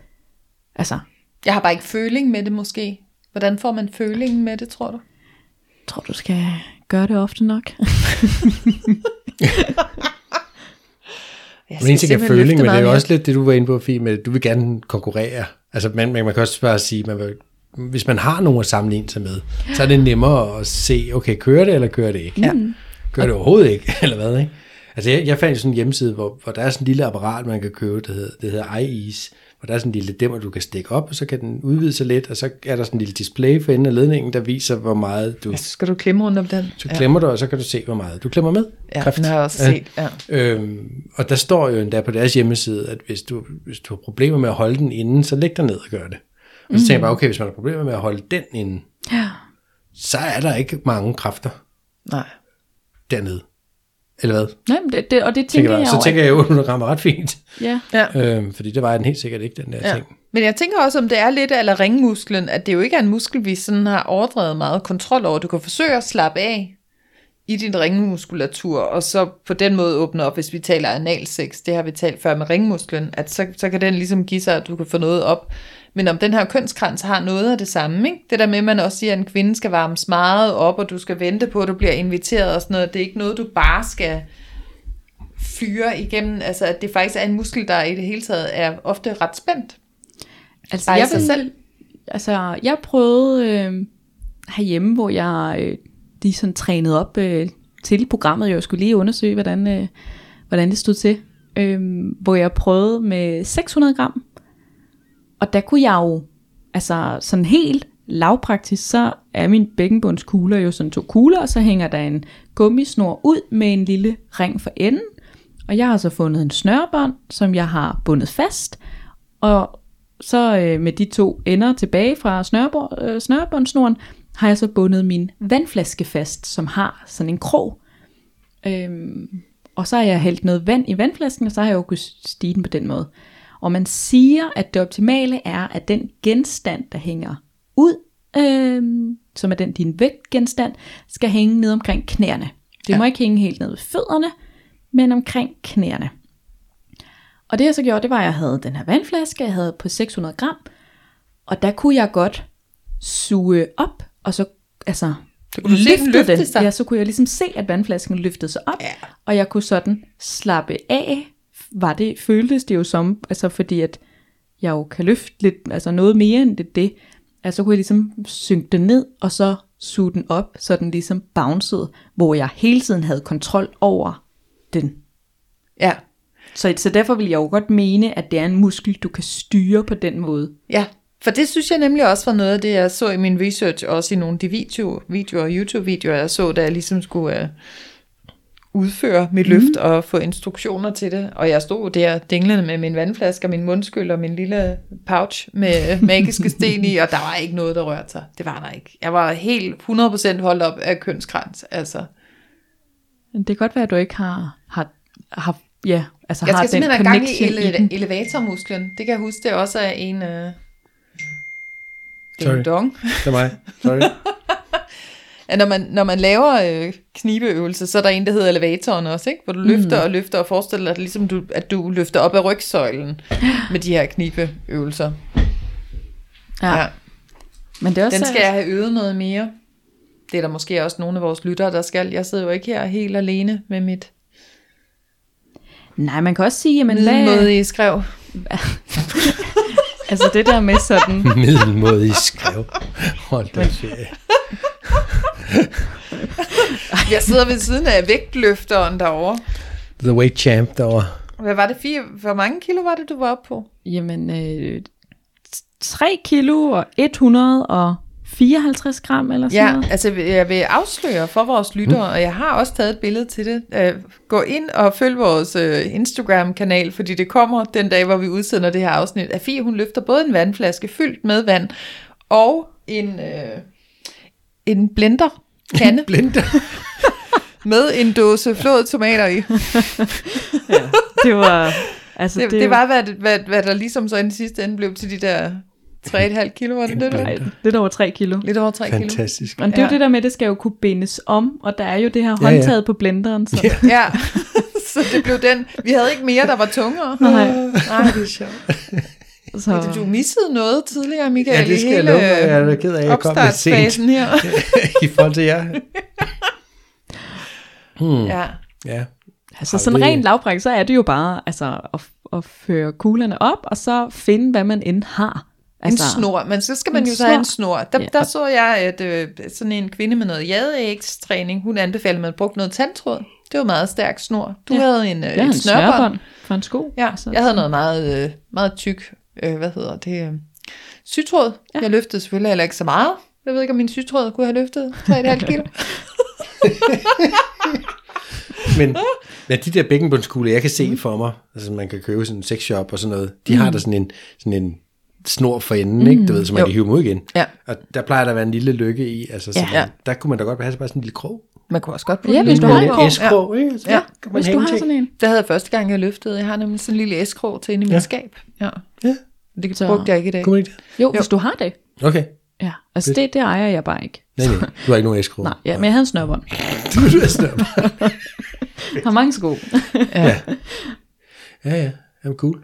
C: Altså,
A: Jeg har bare ikke føling med det måske. Hvordan får man følingen med det, tror du?
C: Jeg tror, du skal gøre det ofte nok.
A: Jeg
B: Men en ting er føling, men det er jo også lidt det, du var inde på, Fie, med, at du vil gerne konkurrere. Altså, man, man, man kan også bare sige, man vil, hvis man har nogen at sammenligne sig med, så er det nemmere at se, okay, kører det, eller kører det ikke?
A: Ja.
B: Kører det overhovedet ikke, eller hvad, ikke? Altså, jeg, jeg fandt sådan en hjemmeside, hvor, hvor der er sådan en lille apparat, man kan købe, det hedder, det hedder iEase, hvor der er sådan en lille dæmmer, du kan stikke op, og så kan den udvide sig lidt, og så er der sådan en lille display for enden af ledningen, der viser, hvor meget du...
A: Ja, så skal du klemme rundt om den.
B: Så klemmer du, og så kan du se, hvor meget du klemmer med.
A: Ja,
B: Kræft.
A: den har jeg også
B: Ja.
A: set. Ja.
B: Øhm, og der står jo endda på deres hjemmeside, at hvis du, hvis du har problemer med at holde den inde, så læg dig ned og gør det. Og så tænker jeg bare, okay, hvis man har problemer med at holde den inde,
C: Ja.
B: så er der ikke mange kræfter
A: Nej.
B: dernede. Eller hvad?
C: Nej, men det, det, og det
B: Tænker
C: tænker
B: jeg,
C: jeg
B: så
C: jo,
B: tænker jeg, at 800 gram er ret fint.
C: Ja,
A: Ja.
B: Øhm, fordi det var den helt sikkert ikke, den der
A: Ja.
B: ting.
A: Men jeg tænker også, om det er lidt af ringmusklen, at det jo ikke er en muskel, vi sådan har overdrevet meget kontrol over. Du kan forsøge at slappe af i din ringmuskulatur, og så på den måde åbne op, hvis vi taler analsex, det har vi talt før med ringmusklen, at så, så kan den ligesom give sig, at du kan få noget op. Men om den her kønskrans har noget af det samme, ikke? det der med, at man også siger, at en kvinde skal varmes meget op, og du skal vente på, at du bliver inviteret og sådan noget, det er ikke noget, du bare skal fyre igennem, altså at det faktisk er en muskel, der i det hele taget er ofte ret spændt.
C: altså
A: Bare
C: jeg vil,
A: selv.
C: Altså, jeg prøvede øh, herhjemme, hvor jeg øh, lige sådan trænede op øh, til programmet. Jeg skulle lige undersøge, hvordan, øh, hvordan det stod til. Øh, hvor jeg prøvede med 600 gram. Og der kunne jeg jo, altså sådan helt lavpraktisk, så er min bækkenbundskugler jo sådan to kugler, og så hænger der en gummisnor ud med en lille ring for enden. Og jeg har så fundet en snørbånd, som jeg har bundet fast. Og så øh, med de to ender tilbage fra snørebånd, øh, snørbåndsnoren, har jeg så bundet min vandflaske fast, som har sådan en krog. Øhm, og så har jeg hældt noget vand i vandflasken, og så har jeg jo kunnet stige den på den måde. Og man siger, at det optimale er, at den genstand, der hænger ud, øhm, som er den din vægtgenstand, skal hænge ned omkring knæerne. Det ja. må ikke hænge helt ned ved fødderne, men omkring knæerne. Og det jeg så gjorde, det var, at jeg havde den her vandflaske, jeg havde på 600 gram, og der kunne jeg godt suge op, og så altså,
A: Så kunne du se den løfte sig.
C: Ja, så kunne jeg ligesom se, at vandflasken løftede sig op,
A: Ja.
C: og jeg kunne sådan slappe af, var det, føltes det jo som, altså fordi at jeg jo kan løfte lidt, altså noget mere end det, det altså så kunne jeg ligesom synke den ned, og så suge den op, så den ligesom bouncede, hvor jeg hele tiden havde kontrol over den.
A: Ja,
C: Så, så derfor vil jeg jo godt mene, at det er en muskel, du kan styre på den måde.
A: ja. For det synes jeg nemlig også var noget af det, jeg så i min research, også i nogle af de video, videoer YouTube-videoer, jeg så, da jeg ligesom skulle uh, udføre mit løft mm. og få instruktioner til det. Og jeg stod der dinglende med min vandflaske og min mundskyld og min lille pouch med magiske sten i, og der var ikke noget, der rørte sig. Det var der ikke. Jeg var helt 100% holdt op af kønskrans. Altså.
C: Det kan godt være, at du ikke har, har, har ja, altså
A: Jeg
C: har
A: skal
C: den
A: simpelthen have gang i,
C: connection i den.
A: ele- elevatormusklen. Det kan jeg huske, det også er en... Øh,
B: Sorry.
A: dong.
B: Det er mig. Sorry.
A: at når man, når man laver øh, knibeøvelser, så er der en, der hedder elevatoren også, ikke? hvor du løfter og løfter og forestiller dig, ligesom du, at du løfter op af rygsøjlen med de her knibeøvelser.
C: Ja. ja. Men det er også,
A: Den skal jeg have øvet noget mere. Det er der måske også nogle af vores lyttere, der skal. Jeg sidder jo ikke her helt alene med mit
C: Nej, man kan også sige, jamen, hvad,
A: middelmådige skrev.
C: altså det der med sådan,
B: Middelmådig skrev. Hold da.
A: Jeg sidder ved siden af vægtløfteren derovre.
B: The weight champ derovre.
A: Hvad var det? Fire, hvor mange kilo var det, du var oppe på?
C: jamen, øh, 3 kilo og 154 gram eller sådan
A: Ja,
C: noget.
A: altså jeg vil afsløre for vores lyttere, og jeg har også taget et billede til det. Uh, gå ind og følg vores uh, Instagram-kanal, fordi det kommer den dag, hvor vi udsender det her afsnit. At Fie, hun løfter både en vandflaske fyldt med vand, og en, uh, en blender kande
B: Blinde.
A: med en dåse flåede tomater i.
C: Det var, altså
A: Det, det, det var, hvad, hvad, hvad der ligesom så i den sidste ende blev til de der 3,5 kilo, var det det?
C: nej, lidt over 3 kilo.
A: Lidt over 3 kilo.
B: Fantastisk.
C: Men det er jo
A: Ja.
C: det der med, at det skal jo kunne bindes om, og der er jo det her
B: Ja, ja.
C: håndtaget på blenderen. Så.
B: Ja.
A: Ja, så det blev den. Vi havde ikke mere, der var tungere.
C: Nej,
A: Nej,
B: det er sjovt.
C: Så,
A: Du missede noget tidligere, Michael,
B: Ja, det skal jeg love. Jeg er da ked af, at jeg kom lidt sent
A: her.
B: i forhold til jer. Hmm.
A: Ja.
B: Ja.
C: altså sådan
B: det-
C: rent lavpraktisk, så er det jo bare altså, at, at føre kuglerne op, og så finde, hvad man end har.
A: En
C: Altså,
A: snor, men så skal man
C: en
A: jo så have en
C: snor.
A: Der,
C: Ja.
A: der så jeg, at øh, sådan en kvinde med noget jadeægstræning, hun anbefalede, at man brugte noget tandtråd. Det var meget stærk snor. Du
C: Ja.
A: havde en, øh,
C: Jeg en
A: snørbånd.
C: for en sko.
A: Ja,
C: Altså,
A: jeg havde noget meget, øh, meget tyk, øh, hvad hedder det, øh, sytråd. Ja. Jeg løftede selvfølgelig heller ikke så meget. Jeg ved ikke, om min sytråd kunne have løftet 3,5 kilo.
B: Men, men de der bækkenbundskugler, jeg kan se for mig, altså man kan købe sådan en sexshop og sådan noget, de har der sådan en, sådan en snor for enden, ikke? Du ved, så man
A: Jo.
B: kan hive dem ud igen.
A: Ja.
B: Og der plejer der at være en lille lykke i, altså, så
C: Ja.
B: man, der kunne man da godt have bare sådan en lille krog.
A: Man kunne også godt bruge
C: Ja,
A: en
C: hvis
A: lille
C: du har en
B: en S-krog, ikke? Så
A: Ja.
B: kan man
C: Hvis du har
B: ting.
C: sådan en.
A: Det havde jeg første gang, jeg løftede. Jeg har nemlig sådan en lille eskrog til inde i mit
B: Ja.
A: skab. Ja.
B: Ja,
A: Det
C: Så-
A: brugte jeg ikke i dag.
B: kunne ikke det?
C: Jo, hvis du har det.
B: Okay.
C: Ja, altså det, det ejer jeg bare ikke.
B: Nej, nej, du har ikke nogen S-krog.
C: Nej, ja, men jeg havde en snørbånd.
B: Du, er.
C: Jeg har mange sko.
B: Ja, ja, jamen cool.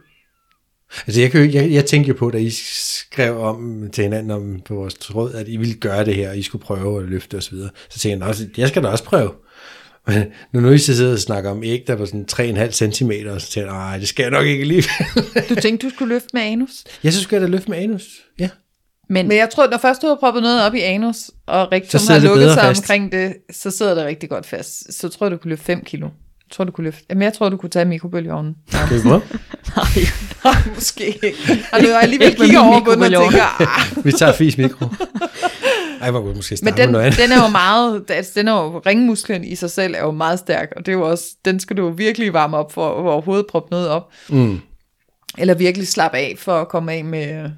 B: Altså jeg, kan, jeg, jeg tænkte jo på, da I skrev om til hinanden om på vores tråd, at I ville gøre det her, og I skulle prøve at løfte osv. Så, så tænkte jeg også, jeg skal da også prøve. Men når nu I så sidder og snakker om æg, der var sådan 3,5 cm, så tænkte jeg, nej, det skal jeg nok ikke lige.
A: Du tænkte, du skulle løfte med anus.
B: jeg så skulle jeg da løfte med anus. Ja.
C: Men,
A: Men jeg tror, når først du har proppet noget op i anus, og rektum har lukket sig
B: fast.
A: omkring det, så sidder det rigtig godt fast. Så tror jeg, du kunne løfte 5 kilo. Jeg tror, du kunne løfte. Jamen, jeg tror, du kunne tage mikrobølgeovnen.
B: Kan vi prøve?
A: Nej, måske ikke. Er jeg alligevel kigger over på den og tænker, ah.
B: Vi tager fis mikro. Ej, hvor måske
A: Men
B: starte
A: den,
B: med noget andet.
A: den er jo meget, altså, den er jo, ringmusklen i sig selv er jo meget stærk, og det er jo også, den skal du jo virkelig varme op for, at overhovedet proppe noget op.
B: Mm.
A: Eller virkelig slappe af for at komme af med,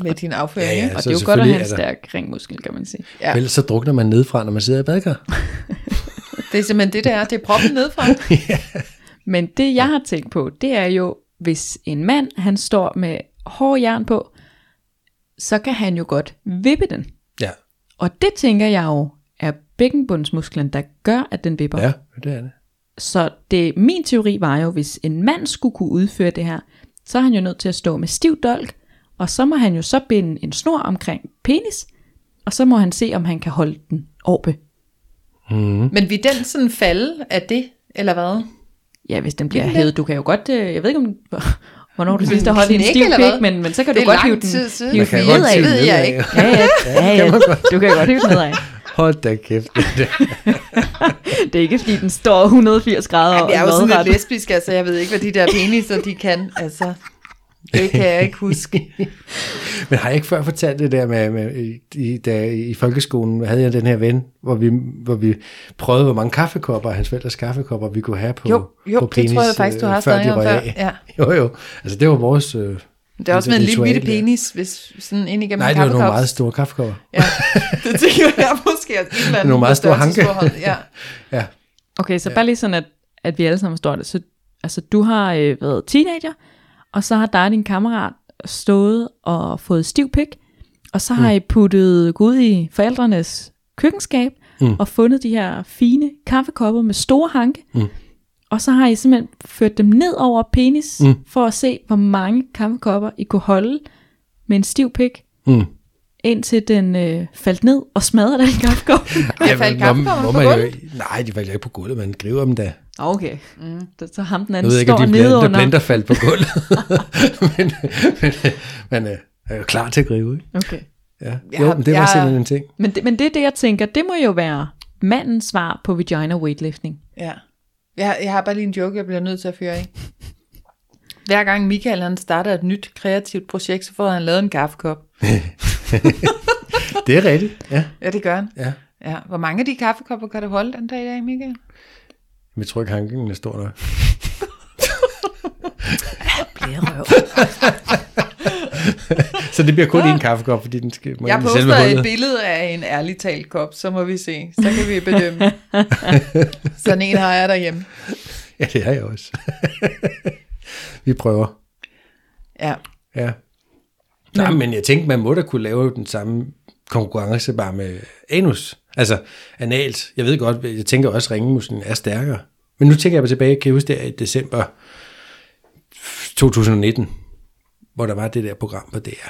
A: med din afføring.
B: Ja, ja.
C: og
B: så
C: det er jo godt at have en stærk ringmuskel, kan man sige.
A: Ja.
B: Ellers så drukner man nedefra, når man sidder i badekar.
A: Det er simpelthen det, der er. Det er proppen nedefra.
C: Men det, jeg har tænkt på, det er jo, hvis en mand, han står med hård jern på, så kan han jo godt vippe den.
B: Ja,
C: Og det tænker jeg jo, er bækkenbundsmusklen, der gør, at den vipper.
B: ja det er det.
C: Så det, min teori var jo, hvis en mand skulle kunne udføre det her, så er han jo nødt til at stå med stiv dolk, og så må han jo så binde en snor omkring penis, og så må han se, om han kan holde den oppe.
A: Men vil den sådan falde af det, eller hvad?
C: Ja, hvis den bliver
A: den
C: hævet. Du kan jo godt, øh, jeg ved ikke om, hvornår du sidst har holdt en stiv pik, men, men så kan
A: Det
C: du godt hive den, hive
B: Man kan
C: den
B: godt
C: nedad.
B: hive
A: ved
B: den
A: jeg ikke.
C: Ja, ja, ja, ja. Du kan godt hive den nedad.
B: Hold da kæft. Det.
C: Det er ikke, fordi den står 180 grader og
A: det er jo sådan lidt lesbisk, altså jeg ved ikke, hvad de der peniser, de kan. Altså, Det kan jeg ikke huske.
B: Men har jeg ikke før fortalt det der med, med i, da, i folkeskolen, havde jeg den her ven, hvor vi, hvor vi prøvede, hvor mange kaffekopper, hans forældres kaffekopper, vi kunne have på,
A: Jo, jo,
B: på
A: det
B: penis,
A: tror jeg faktisk, du
B: øh,
A: har
B: før de røg
A: før.
B: af.
A: Ja.
B: Jo, jo. Altså det var vores... Øh,
A: Det er også med en lille bitte penis, hvis sådan ind igennem
B: Nej, det var nogle meget store kaffekopper.
A: Ja, det tænker jeg måske. At en eller anden
B: Nogle meget store hanke.
A: Ja.
B: Ja.
C: Okay, så ja. bare lige sådan, at, at vi alle sammen forstår det. Så altså, du har øh, været teenager, og så har dig og din kammerat stået og fået stiv pik, og så har I puttet Gud i forældrenes køkkenskab,
B: Mm.
C: og fundet de her fine kaffekopper med store hanke,
B: Mm.
C: og så har I simpelthen ført dem ned over penis,
B: Mm.
C: for at se, hvor mange kaffekopper I kunne holde med en stiv pik,
B: Mm.
C: indtil den øh, faldt ned og smadrede den kaffekop.
A: Jeg faldt
B: hvor
A: på
B: man jo-
A: gulvet?
B: Nej, de faldt ikke på gulvet, man griber dem da.
C: Okay, mm. så, ham den
B: Jeg
C: anden
B: ved ikke,
C: står
B: om de
C: nede
B: blender,
C: under.
B: blender faldt på gulvet. men men, men øh, er jo klar til at gribe, ikke?
C: Okay.
B: Ja.
A: Jeg
B: Jo,
A: har-
B: men det var
A: jeg-
B: simpelthen en ting.
C: Men det, men det er det, jeg tænker, det må jo være mandens svar på vagina weightlifting.
A: Ja. Jeg, jeg har bare lige en joke, jeg bliver nødt til at føre i. Hver gang Michael han starter et nyt kreativt projekt, så får han lavet en kaffekop.
B: Det er rigtigt, ja.
A: Ja, det gør han.
B: ja.
A: Ja. Hvor mange af de kaffekopper kan du holde den dag i dag, Michael?
B: Men jeg tror ikke, hanken er stor nok.
C: Blærerøv.
B: Så det bliver kun én kaffekop, fordi den skal må
A: Jeg
B: i selve
A: poster et
B: hullet.
A: billede af en ærlig talt kop, så må vi se. Så kan vi bedømme. Sådan en har jeg derhjemme.
B: Ja, det er jeg også. Vi prøver.
A: Ja.
B: Ja. Nej, men jeg tænkte, man må da kunne lave den samme konkurrence bare med anus. Altså analt. Jeg ved godt, jeg tænker også, at ringemusklen er stærkere. Men nu tænker jeg bare tilbage, kan jeg huske det i december 2019, hvor der var det der program på DR.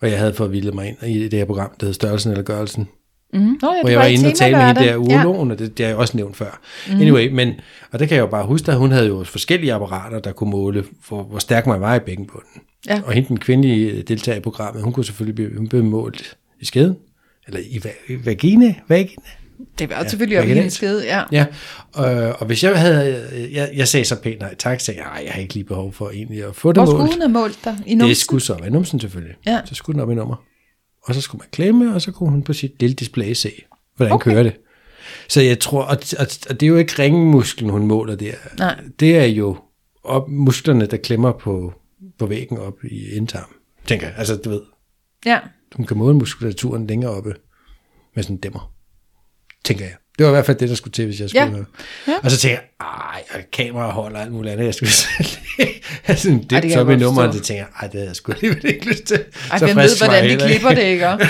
B: Og jeg havde fået vildt mig ind i det her program, der hed Størrelsen eller Gørelsen.
A: Nå, ja,
B: hvor jeg var
A: et
B: inde og tale med hende der urologen, og det, det har jeg også nævnt før. Mm. Anyway, men, og det kan jeg jo bare huske, at hun havde jo forskellige apparater, der kunne måle, hvor, hvor stærk man var i bækkenbunden.
A: Ja.
B: Og hende, den kvindelige deltager i programmet, hun kunne selvfølgelig blive, hun blev målt i skeden, eller i va- i vagina, vagina.
A: Det var selvfølgelig også
B: vaginalt.
A: en skede, ja.
B: Ja, og, og hvis jeg havde, jeg, jeg sagde så pænt nej tak, sagde jeg, "Ej, jeg har ikke lige behov for egentlig at få det
A: Hvor skulle
B: målt.
A: hun have målt dig? I numsen?
B: Det skulle så være numsen selvfølgelig.
A: Ja.
B: Så skulle den op i nummer. Og så skulle man klemme, og så kunne hun på sit lille display se, hvordan
A: okay.
B: kører det. Så jeg tror, og, og, og det er jo ikke ringmusklen, hun måler der.
A: Nej.
B: Det er jo op, musklerne, der klemmer på, på væggen op i indtarmen. Tænker jeg. Altså, du ved,
A: Ja.
B: Hun kan måle muskulaturen længere oppe med sådan en dæmmer. Tænker jeg. Det var i hvert fald det, der skulle til, hvis jeg skulle.
A: Ja.
B: Ja. Og så tænker jeg, ej, kamera holder alt muligt andet. Jeg skulle have sådan en
A: det
B: dip så
A: jeg
B: med
A: godt
B: nummeret. Det tænker jeg, ej, det havde jeg sgu alligevel ikke lyst til.
A: Ej,
B: så
A: hvem ved, hvordan
B: jeg
A: de klipper det, ikke?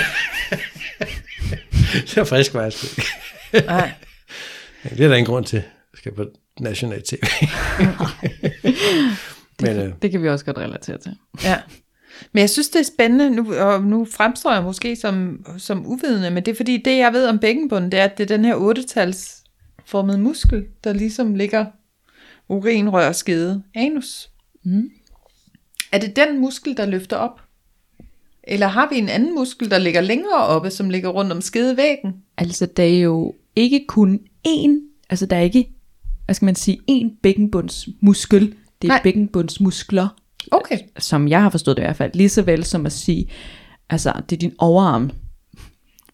B: så frisk var jeg sgu ikke.
A: Nej.
B: Det er der ingen grund til. Jeg skal på national tv. Men øh,
C: Det kan vi også godt relatere til.
A: Ja. Men jeg synes, det er spændende, nu, og nu fremstår jeg måske som, som uvidende, men det er fordi, det jeg ved om bækkenbunden, det er, at det er den her 8 formede muskel, der ligesom ligger urinrør, skede, anus.
C: Mm.
A: Er det den muskel, der løfter op? Eller har vi en anden muskel, der ligger længere oppe, som ligger rundt om skedevæggen?
C: Altså, der er jo ikke kun én, altså der er ikke, hvad skal man sige, én bækkenbundsmuskel. Det er
A: Nej.
C: bækkenbundsmuskler,
A: Okay.
C: som jeg har forstået det i hvert fald, lige så vel som at sige, altså det er din overarm,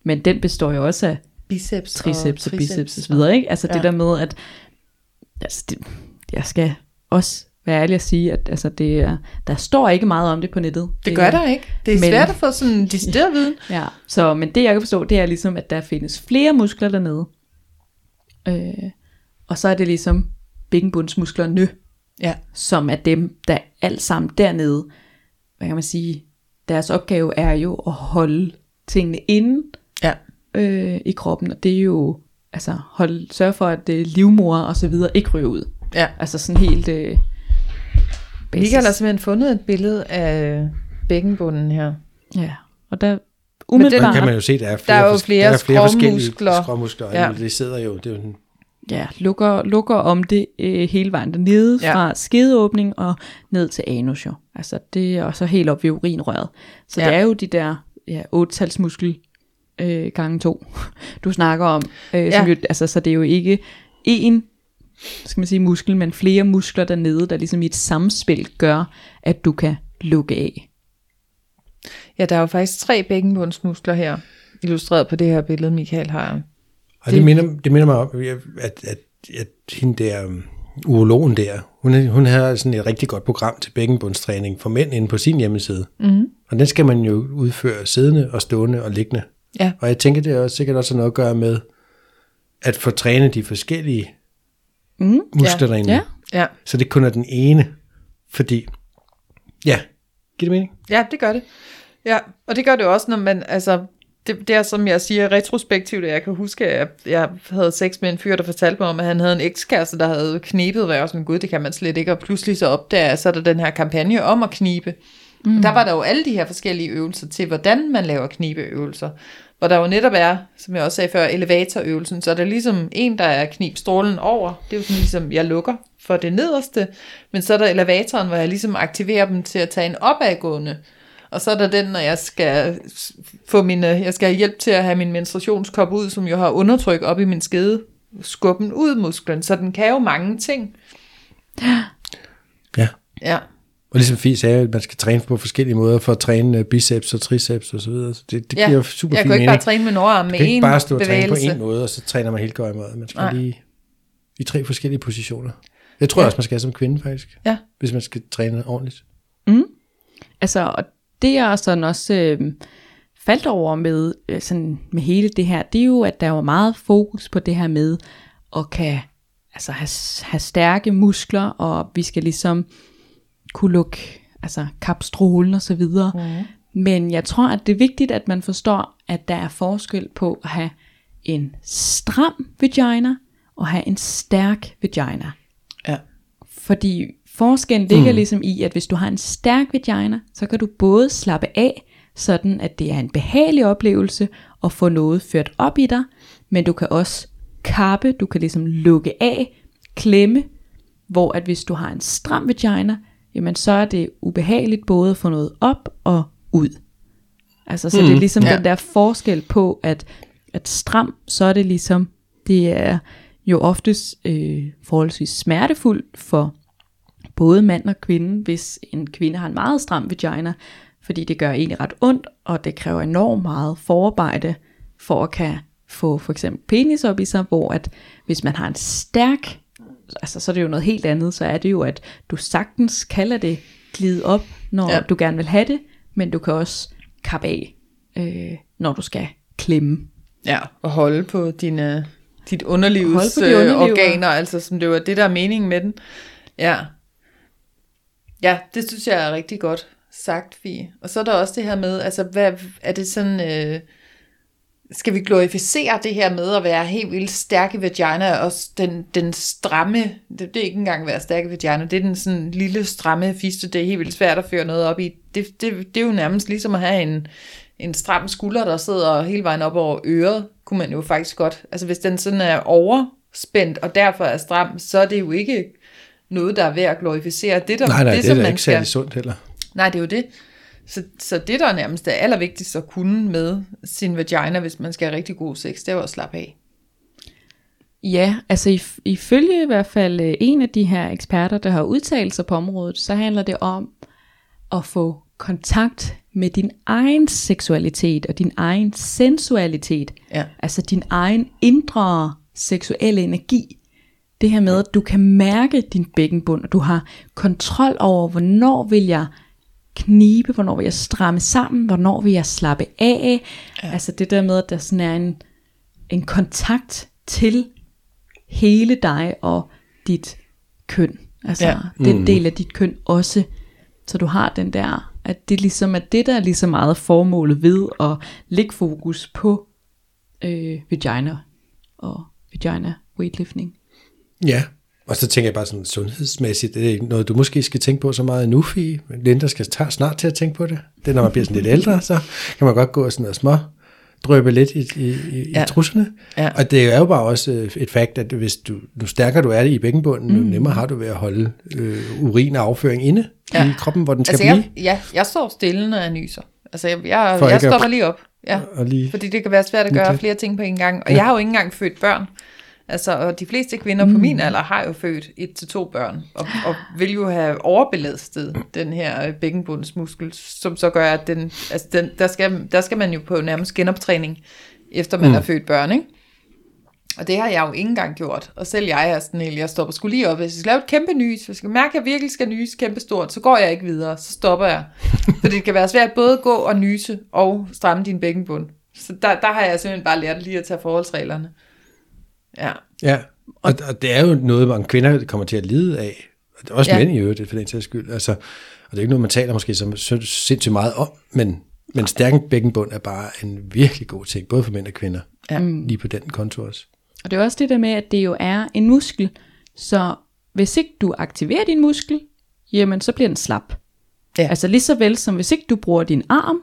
C: men den består jo også af
A: Biceps
C: triceps og,
A: og
C: biceps og så videre, ikke? Altså ja. Det der med, at altså det, jeg skal også være ærlig at sige, at altså det er, der står ikke meget om det på nettet.
A: Det gør der ikke. Det er
C: Men-
A: svært at få sådan en decideret viden.
C: Ja, så, men det jeg kan forstå, det er ligesom, at der findes flere muskler dernede. Øh, og så er det ligesom bækkenbundsmusklerne,
A: Ja.
C: som er dem, der alt sammen dernede, hvad kan man sige, deres opgave er jo at holde tingene inde
A: Ja.
C: øh, i kroppen, og det er jo, altså holde, sørge for, at øh, livmor og så videre ikke ryger ud.
A: Ja.
C: Altså sådan helt øh, basis.
A: Michael har simpelthen fundet et billede af bækkenbunden her.
C: Ja, og der umiddelbart,
B: kan man jo se, der er flere,
A: Der er jo flere
B: der er flere forskellige
A: skråmuskler. Ja.
B: Det sidder jo, det er jo sådan,
C: ja, lukker, lukker om det øh, hele vejen dernede,
A: Ja.
C: fra skedeåbning og ned til anus jo. Altså det er også helt op ved urinrøret. Så
A: Ja.
C: det er jo de der ja, otte-talsmuskel øh, gange to, du snakker om. Øh,
A: Ja.
C: som jo, altså, så det er jo ikke én skal man sige, muskel, men flere muskler dernede, der ligesom i et samspil gør, at du kan lukke af.
A: Ja, der er jo faktisk tre bækkenbundsmuskler her, illustreret på det her billede, Michael har.
B: Og det, det, minder, det minder mig om, at, at, at hende der um, urologen der, hun, hun har sådan et rigtig godt program til bækkenbundstræning for mænd inde på sin hjemmeside. Mm. Og den skal man jo udføre siddende og stående og liggende.
A: Ja.
B: Og jeg tænker, det er også, sikkert også noget at gøre med at få trænet de forskellige
C: Mm.
B: muskler
A: Ja.
B: derinde.
C: Ja.
A: Ja.
B: Så det kun er den ene, fordi, ja, giver det mening?
A: Ja, det gør det. Ja, og det gør det også, når man, altså, det, det er som jeg siger retrospektivt, at jeg kan huske, at jeg, havde sex med en fyr, der fortalte mig om, at han havde en ekskæreste, der havde knibet, og jeg var sådan, gud, det kan man slet ikke, og pludselig så opdager jeg, så er der den her kampagne om at knibe. Mm. Der var der jo alle de her forskellige øvelser til, hvordan man laver knibeøvelser. Hvor der jo netop er, som jeg også sagde før, elevatorøvelsen, så er der ligesom en, der er knibstrålen over, det er jo sådan ligesom, jeg lukker for det nederste, men så er der elevatoren, hvor jeg ligesom aktiverer dem til at tage en opadgående, og så er der den, når jeg skal få min, øh, jeg skal have hjælp til at have min menstruationskop ud, som jo har undertryk op i min skede, skubben ud musklen, så den kan jo mange ting.
B: Ja.
A: Ja,
B: Og ligesom Fie sagde, at man skal træne på forskellige måder for at træne øh, biceps og triceps og så videre. Så det, det
A: ja.
B: giver super
A: jeg
B: fin
A: kan jo ikke
B: mening.
A: bare træne med Nordarm
B: Du
A: med
B: kan ikke
A: en
B: bare stå og træne på
A: bevægelse.
B: en måde, og så træner man helt gøjmåde. Man skal
A: Nej.
B: lige i tre forskellige positioner. Jeg tror ja. også, man skal som kvinde faktisk,
A: Ja.
B: hvis man skal træne ordentligt.
C: Altså, og det jeg sådan også øh, faldt over med, øh, sådan, med hele det her, det er jo, at der var meget fokus på det her med at kan altså, have, have stærke muskler, og vi skal ligesom kunne lukke altså, kapstrålen og så videre. Mm. Men jeg tror, at det er vigtigt, at man forstår, at der er forskel på at have en stram vagina og have en stærk vagina.
A: Ja.
C: Fordi forskellen ligger mm. ligesom i, at hvis du har en stærk vagina, så kan du både slappe af, sådan at det er en behagelig oplevelse at få noget ført op i dig, men du kan også kappe, du kan ligesom lukke af, klemme, hvor at hvis du har en stram vagina, jamen så er det ubehageligt både at få noget op og ud. Altså så mm. det er ligesom
A: Ja.
C: ja. den der forskel på, at, at stram, så er det ligesom, det er jo oftest øh, forholdsvis smertefuldt for både mand og kvinde, hvis en kvinde har en meget stram vagina, fordi det gør egentlig ret ondt, og det kræver enormt meget forarbejde for at kan få for eksempel penis op i sig, hvor at hvis man har en stærk, altså så er det jo noget helt andet, så er det jo, at du sagtens kalder det glide op, når
A: Ja.
C: du gerne vil have det, men du kan også kappe af, øh, når du skal klemme.
A: Ja, og holde på dine, dit underlivs
C: Holde på de underliv,
A: øh, organer, altså som det var det, der er meningen med den. Ja. Ja, det synes jeg er rigtig godt sagt, Fie. Og så er der også det her med, altså hvad er det sådan, øh, skal vi glorificere det her med at være helt vildt stærk i vagina, og den, den stramme, det, det er ikke engang at være stærk i vagina, det er den sådan lille stramme fiste, det er helt vildt svært at føre noget op i. Det, det, det er jo nærmest ligesom at have en, en stram skulder, der sidder hele vejen op over øret, kunne man jo faktisk godt. Altså hvis den sådan er overspændt, og derfor er stram, så er det jo ikke noget, der er værd at glorificere. Det, der,
B: Nej, nej, det, det er
A: som
B: da
A: man
B: ikke særlig sundt heller.
A: Nej, det er jo det. Så, så det, der er nærmest er allervigtigst at kunne med sin vagina, hvis man skal have rigtig god sex, det er jo at slappe af.
C: Ja, altså if, ifølge i hvert fald øh, en af de her eksperter, der har udtalt sig på området, så handler det om at få kontakt med din egen seksualitet og din egen sensualitet.
A: Ja.
C: Altså din egen indre seksuelle energi. Det her med, at du kan mærke din bækkenbund, og du har kontrol over, hvornår vil jeg knibe, hvornår vil jeg stramme sammen, hvornår vil jeg slappe af. Ja. Altså det der med, at der sådan er en, en kontakt til hele dig og dit køn. Altså
A: Ja.
C: ja. den del af dit køn også. Så du har den der, at det ligesom er det, der er lige så meget formålet ved at lægge fokus på øh, vagina og vagina weightlifting.
B: Ja, og så tænker jeg bare sådan sundhedsmæssigt, det er noget, du måske skal tænke på så meget nu, Fie. Linda skal snart til at tænke på det. Det er, når man bliver sådan lidt ældre, så kan man godt gå og sådan noget små drøbe lidt i, i, i,
A: Ja.
B: i trusserne.
A: Ja.
B: Og det er jo bare også øh, et fakt, at hvis du, nu stærkere du er i bækkenbunden, mm. jo nemmere har du ved at holde øh, urin og afføring inde ja. i kroppen, hvor den skal
A: Altså
B: blive.
A: jeg, ja, jeg står stille, når jeg nyser. Altså jeg, jeg,
B: For
A: jeg
B: at-
A: stopper lige op. Ja.
B: Og lige,
A: Fordi det kan være svært at gøre
B: Okay.
A: flere ting på en gang. Og jeg har jo ikke engang født børn. Altså, og de fleste kvinder på min alder har jo født et til to børn, og, og vil jo have overbelastet den her øh, bækkenbundsmuskel, som så gør, at den, altså den, der, skal, der skal man jo på nærmest genoptræning, efter man mm. har født børn, ikke? Og det har jeg jo ikke engang gjort. Og selv jeg er sådan helt, jeg stopper skulle lige op. Hvis jeg skal lave et kæmpe nys, hvis jeg skal mærke, at jeg virkelig skal nyse kæmpe stort, så går jeg ikke videre. Så stopper jeg. For det kan være svært både gå og nyse og stramme din bækkenbund. Så der, der har jeg simpelthen bare lært lige at tage forholdsreglerne. Ja.
B: Ja, og, og det er jo noget, mange kvinder kommer til at lide af. Også
A: Ja.
B: mænd i øvrigt, for den sags skyld. Altså, og det er ikke noget, man taler måske så sy- sindssygt meget om, men, men stærk bækkenbund er bare en virkelig god ting, både for mænd og kvinder.
A: Ja.
B: Mm. Lige på den konto også.
C: Og det er også det der med, at det jo er en muskel, så hvis ikke du aktiverer din muskel, jamen så bliver den slap.
A: Ja.
C: Altså lige så vel som hvis ikke du bruger din arm,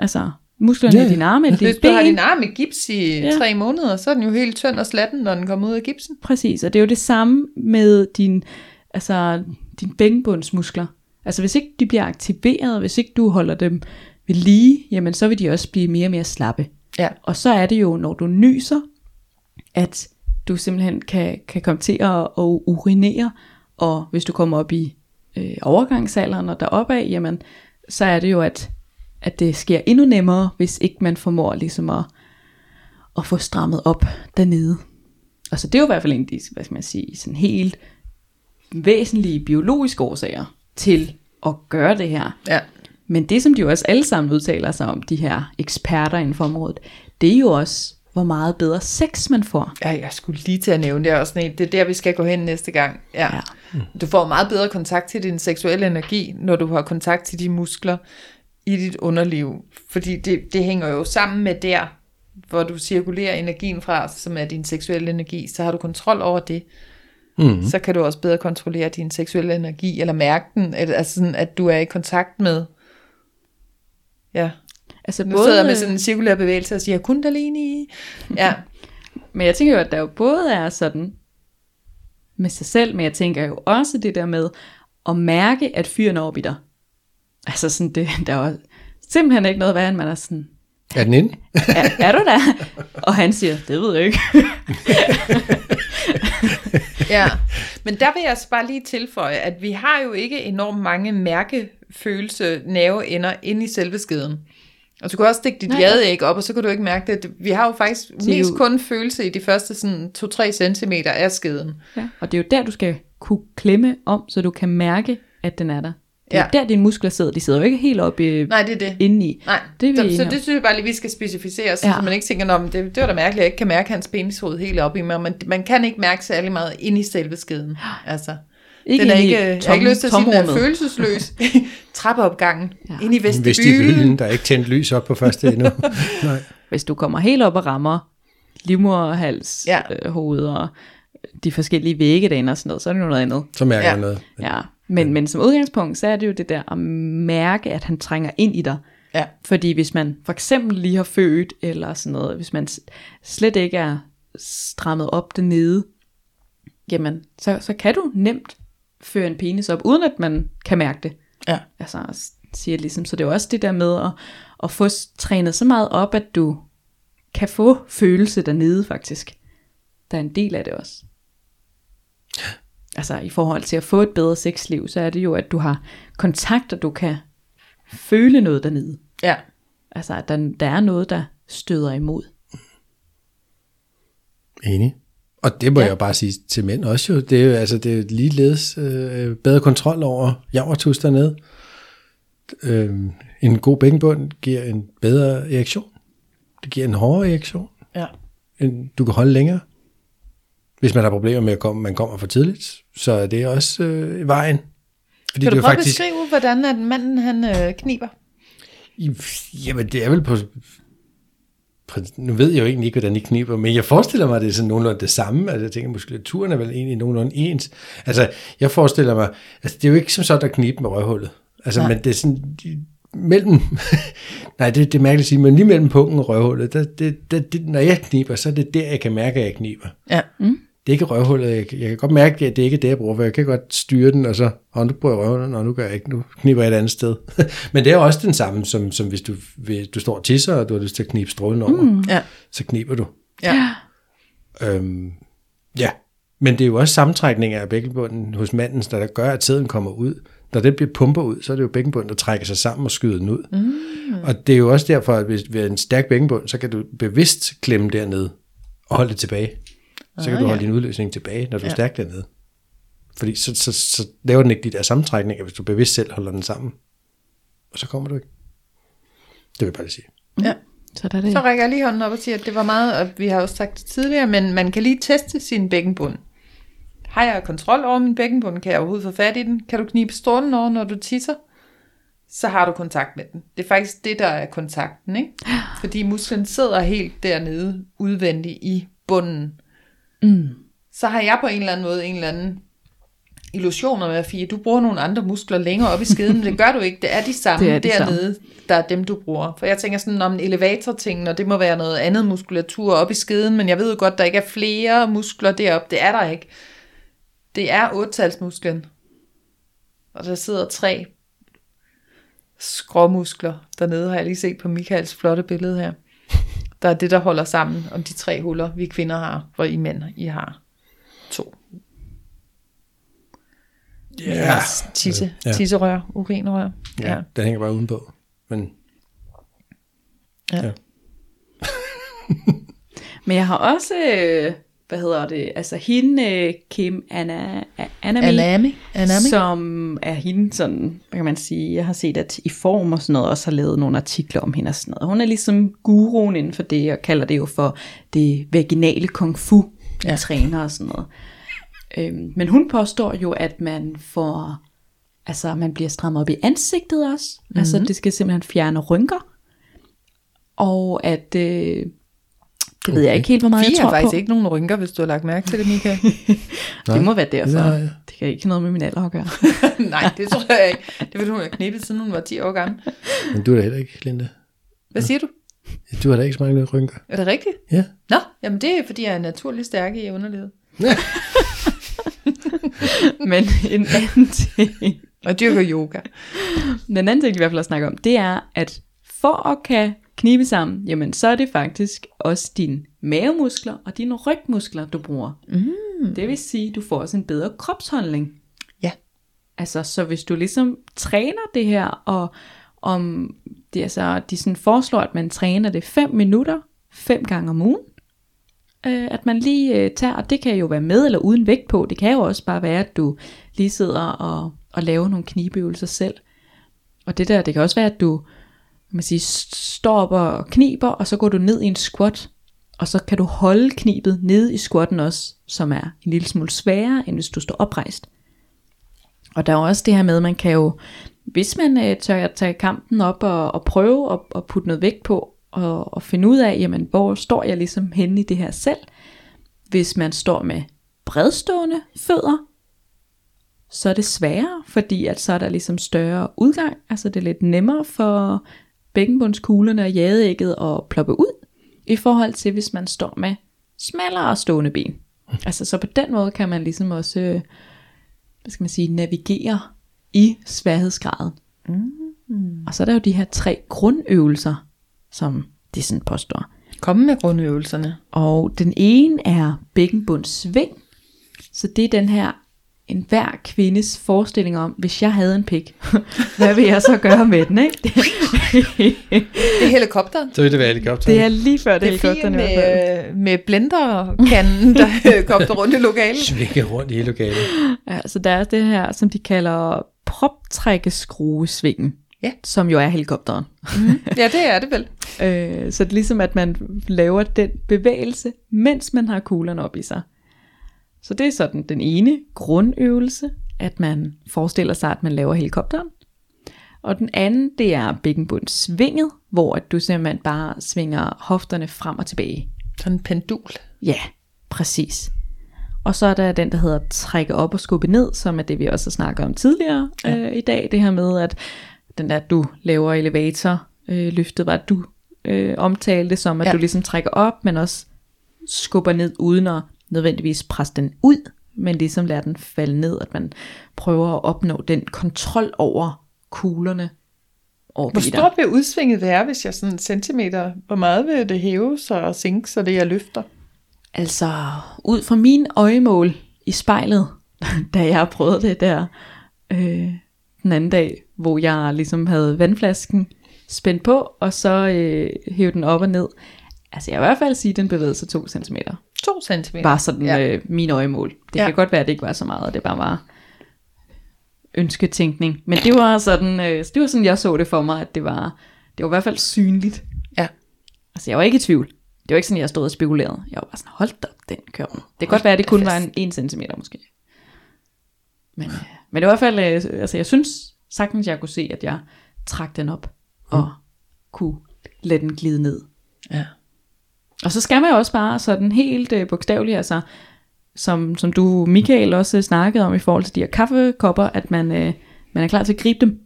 C: altså musklerne
B: Ja,
C: i
B: ja.
C: din arme
A: Hvis du har din arm i gips i
C: Ja.
A: tre måneder, så er den jo helt tynd og slatten, når den kommer ud af gipsen.
C: Præcis, og det er jo det samme med din, altså, din bækkenbundsmuskler. Altså hvis ikke de bliver aktiveret, hvis ikke du holder dem ved lige, jamen så vil de også blive mere og mere slappe.
A: Ja.
C: Og så er det jo, når du nyser, at du simpelthen kan, kan komme til at, at urinere, og hvis du kommer op i øh, overgangsalderen og deroppe af, jamen, så er det jo, at, at det sker endnu nemmere, hvis ikke man formår ligesom at, at få strammet op dernede. Og så det er jo i hvert fald en af de, hvad skal man sige, sådan helt væsentlige biologiske årsager til at gøre det her.
A: Ja.
C: Men det, som de jo også alle sammen udtaler sig om, de her eksperter inden for området, det er jo også, hvor meget bedre sex man får.
A: Ja, jeg skulle lige til at nævne det også det er der, vi skal gå hen næste gang. Ja.
C: Ja.
A: Du får meget bedre kontakt til din seksuelle energi, når du har kontakt til de muskler i dit underliv. Fordi det, det hænger jo sammen med der, hvor du cirkulerer energien fra, som er din seksuelle energi. Så har du kontrol over det. Mm. Så kan du også bedre kontrollere din seksuelle energi, eller mærke den, eller, altså sådan, at du er i kontakt med... Ja,
C: Altså
A: nu sidder jeg med sådan en cirkulær bevægelse og siger, kundalini. Ja,
C: Men jeg tænker jo, at der jo både er sådan med sig selv, men jeg tænker jo også det der med at mærke, at fyren er oppe i dig. Altså sådan, det, der er jo simpelthen ikke noget værre, end man er sådan,
B: Er den inde?
C: er, er du der? Og han siger, det ved jeg ikke.
A: Ja, men der vil jeg altså bare lige tilføje, at vi har jo ikke enormt mange mærkefølelse nerveender inde i selve skeden. Og du kan også stikke dit jadeæg op, og så kan du ikke mærke det. Vi har jo faktisk mest
C: jo-
A: kun følelse i de første sådan 2-3 cm af skeden.
C: Ja. Og det er jo der, du skal kunne klemme om, så du kan mærke, at den er der. Det er
A: Ja.
C: der, dine muskler sidder. De sidder jo ikke helt oppe
A: Nej, det er det.
C: indeni.
A: Nej,
C: det er
A: så, så
C: om.
A: det synes jeg bare lige, vi skal specificere, så,
C: Ja.
A: så man ikke tænker, "Nå, men det, det var da mærkeligt, at jeg ikke kan mærke hans penishoved helt op i mig, men man kan ikke mærke særlig meget inde i selve skeden. Altså,
C: Ikke
A: den er ikke, jeg har
C: tom-
A: ikke lyst til at sige, den er følelsesløs. Trappeopgangen, ja. inde i vestibylen.
B: Vestibylen, der er ikke tændt lys op på første endnu. Nej.
C: Hvis du kommer helt op og rammer livmorhals,
A: Ja.
C: øh, hoved og de forskellige vægge derinde og sådan noget, så er det noget andet.
B: Så mærker
A: Ja.
B: jeg noget.
C: Ja. Men, men som udgangspunkt, så er det jo det der at mærke, at han trænger ind i dig.
A: Ja.
C: Fordi hvis man for eksempel lige har født, eller sådan noget, hvis man slet ikke er strammet op dernede, jamen, så, så kan du nemt føre en penis op, uden at man kan mærke det.
A: Ja.
C: Altså, siger ligesom, så det er jo også det der med at, at få trænet så meget op, at du kan få følelse dernede faktisk. Der er en del af det også. Altså i forhold til at få et bedre sexliv, så er det jo, at du har kontakt, og du kan føle noget dernede.
A: Ja.
C: Altså at der, der er noget, der støder imod.
B: Enig. Og det må
C: Ja.
B: jeg bare sige til mænd også jo. Det er jo altså, det er ligeledes øh, bedre kontrol over javertus dernede. Øh, en god bækkenbund giver en bedre reaktion. Det giver en hårdere reaktion.
A: Ja.
B: En, du kan holde længere. Hvis man har problemer med at komme, man kommer for tidligt, så er det også øh, vejen. Fordi
A: Kan
B: det
A: du
B: er
A: prøve
B: faktisk,
A: at beskrive, hvordan at manden han øh, kniber?
B: Jamen, det er vel på... Nu ved jeg jo egentlig ikke, hvordan de kniber, men jeg forestiller mig, at det er sådan nogenlunde det samme. Altså, jeg tænker, muskulaturen er vel egentlig nogenlunde ens. Altså, jeg forestiller mig... Altså, det er jo ikke som sådan, der knib med røvhullet. Altså,
A: Nej.
B: men det er sådan... de- Mellem... nej, det, det er mærkeligt at sige, men lige mellem pungen og røvhullet, der, det, det, det, når jeg kniber, så er det der, jeg kan mærke, at jeg kniber.
A: Ja.
B: Det er ikke røvhullet. Jeg, jeg kan godt mærke, at det ikke er det, jeg bruger, for jeg kan godt styre den, og så, og nu bruger jeg røvhullet, og nu gør jeg ikke, nu kniber jeg et andet sted. Men det er også den samme, som, som hvis du, du står og tisser, og du har lyst til at knibe strålen over, mm.
A: Ja.
B: så kniber du.
A: Ja.
B: Øhm, Ja, men det er jo også sammentrækning af bækkenbunden hos manden, der gør, at sæden kommer ud. Når den bliver pumper ud, så er det jo bækkenbunden, der trækker sig sammen og skyder den ud. Mm. Og det er jo også derfor, at hvis vi har en stærk bækkenbund, så kan du bevidst klemme dernede og holde det tilbage. Så kan
A: Ah,
B: du holde
A: ja.
B: din udløsning tilbage, når du er
A: Ja.
B: stærk dernede. Fordi så, så, så laver den ikke de der sammentrækninger, hvis du bevidst selv holder den sammen. Og så kommer du ikke. Det vil jeg bare lige sige.
A: Ja.
C: Så der er det.
A: Så rækker jeg lige hånden op og siger, at det var meget, og vi har også sagt det tidligere, men man kan lige teste sin bækkenbund. Har jeg kontrol over min bækkenbund? Kan jeg overhovedet få fat i den? Kan du knibe strålen over, når du tisser? Så har du kontakt med den. Det er faktisk det, der er kontakten, ikke? Fordi musklen sidder helt dernede, udvendigt i bunden.
C: Mm.
A: Så har jeg på en eller anden måde en eller anden illusioner med at du bruger nogle andre muskler længere op i skeden, men det gør du ikke. Det er de samme
C: Det er de
A: dernede, der er dem, du bruger. For jeg tænker sådan om en elevator-ting, og det må være noget andet muskulatur op i skeden, men jeg ved jo godt, der ikke er flere muskler deroppe. Det er der ikke. Det er ottalsmusklen. Og der sidder tre skråmuskler dernede, har jeg lige set på Michaels flotte billede her. Der er det, der holder sammen om de tre huller, vi kvinder har, hvor I mænd, I har to. Ja, tisse,
B: Ja.
A: tisserør, urinrør.
B: Ja, ja. den hænger bare udenpå. Men
A: Ja.
B: ja.
C: Men jeg har også, øh, hvad hedder det, altså hende, øh, Kim Anna, Anami,
A: Anami. Anami.
C: som er hende sådan, kan man sige, jeg har set, at i form og sådan noget, også har lavet nogle artikler om hende og sådan noget. Hun er ligesom guruen inden for det, og kalder det jo for det vaginale kung fu, ja.
A: Ja.
C: træner og sådan noget. Øhm, men hun påstår jo, at man får, altså man bliver strammet op i ansigtet også, mm-hmm. altså det skal simpelthen fjerne rynker, og at, øh, det okay. ved jeg ikke helt, hvor meget
A: Vi
C: jeg
A: har
C: tror
A: faktisk
C: på.
A: ikke nogen rynker, hvis du har lagt mærke til det, Michael.
C: Det må være derfor.
B: Nej, ja.
C: Det kan ikke noget med min alder at gøre.
A: Nej, det tror jeg ikke. Det ville hun have knippet, siden hun var 10 år gammel.
B: Men du er da heller ikke, Linda.
A: Hvad siger du?
B: Du har da ikke så mange rynker.
A: Er det rigtigt?
B: Ja.
A: Nå, jamen det er, fordi jeg er naturligt stærk i underlivet.
C: Men en anden ting,
A: Og dyrker yoga.
C: den anden ting, vi i hvert fald har snakket om, det er, at for at kan knibe sammen, jamen så er det faktisk også dine mavemuskler og dine rygmuskler, du bruger. Mm. Det vil sige, du får også en bedre kropsholdning.
A: Ja.
C: Altså, så hvis du ligesom træner det her, og om det, altså, de sådan foreslår, at man træner det 5 minutter, fem gange om ugen, øh, at man lige øh, tager, og det kan jo være med eller uden vægt på, det kan jo også bare være, at du lige sidder og, og laver nogle knibeøvelser selv. Og det der, det kan også være, at du man siger, st- står op og kniber, og så går du ned i en squat, og så kan du holde knibet nede i squatten også, som er en lille smule sværere, end hvis du står oprejst. Og der er også det her med, at man kan jo, hvis man øh, tør at tage kampen op og, og prøve at, at putte noget vægt på, og, og finde ud af, jamen, hvor står jeg ligesom henne i det her selv. Hvis man står med bredstående fødder, så er det sværere, fordi at så er der ligesom større udgang, altså det er lidt nemmere for bækkenbundskuglerne og jadeægget at ploppe ud, i forhold til hvis man står med smallere stående ben. Altså så på den måde kan man ligesom også, øh, hvad skal man sige, navigere i sværhedsgraden. Mm. Og så er der jo de her tre grundøvelser, som de sådan påstår.
A: Kom med grundøvelserne.
C: Og den ene er bækkenbundsving. Så det er den her en hver kvindes forestilling om, hvis jeg havde en pik, hvad vil jeg så gøre med den, ikke?
A: Det er helikopteren.
B: Så vil det være helikopter.
C: det er lige før det,
A: Det er
C: helikopteren
A: fint
C: i hvert fald.
A: med, med blenderkanden, der helikopter rundt i lokalet.
B: Svinge rundt i lokalet.
C: Ja, så der er det her, som de kalder proptrækkeskruesvingen,
A: Ja.
C: som jo er helikopteren.
A: Ja, det er det vel.
C: Øh, så det er ligesom, at man laver den bevægelse, mens man har kuglerne op i sig. Så det er sådan den ene grundøvelse, at man forestiller sig, at man laver helikopteren. Og den anden, det er bækkenbundsvinget, hvor at du simpelthen bare svinger hofterne frem og tilbage.
A: Sådan en pendul.
C: Ja, præcis. Og så er der den, der hedder trække op og skubbe ned, som er det, vi også har snakket om tidligere ja. øh, i dag. Det her med, at den der, du laver elevator øh, løftet, var du øh, omtalte som, at. Ja. du ligesom trækker op, men også skubber ned, uden at nødvendigvis presse den ud, men ligesom lader den falde ned, at man prøver at opnå den kontrol over kuglerne over
A: Hvor stort vil udsvinget være, hvis jeg sådan en centimeter, hvor meget vil det hæve sig og sænke, så det jeg løfter?
C: Altså, ud fra min øjemål i spejlet, da jeg prøvede det der øh, den anden dag, hvor jeg ligesom havde vandflasken spændt på, og så øh, hævde den op og ned. Altså, jeg vil i hvert fald sige, at den bevægede sig 2 cm.
A: 2 cm.
C: Bare sådan
A: Ja.
C: øh, min øjemål. Det
A: Ja.
C: kan godt være, at det ikke var så meget, og det bare var ønsketænkning. Men det var sådan, øh, det var sådan, jeg så det for mig, at det var, det var i hvert fald synligt.
A: Ja.
C: Altså, jeg var ikke i tvivl. Det var ikke sådan, jeg stod og spekulerede. Jeg var bare sådan, hold da op, den kører. Det kan godt være, at det kun
A: fast.
C: var en 1 cm måske. Men, øh, men det var i hvert fald, øh, altså jeg synes sagtens, jeg kunne se, at jeg trak den op, og kunne lade den glide ned.
A: Ja.
C: Og så skal man jo også bare sådan helt øh, bogstaveligt, altså som, som du, Michael, også øh, snakkede om i forhold til de her kaffekopper, at man, øh, man er klar til at gribe dem.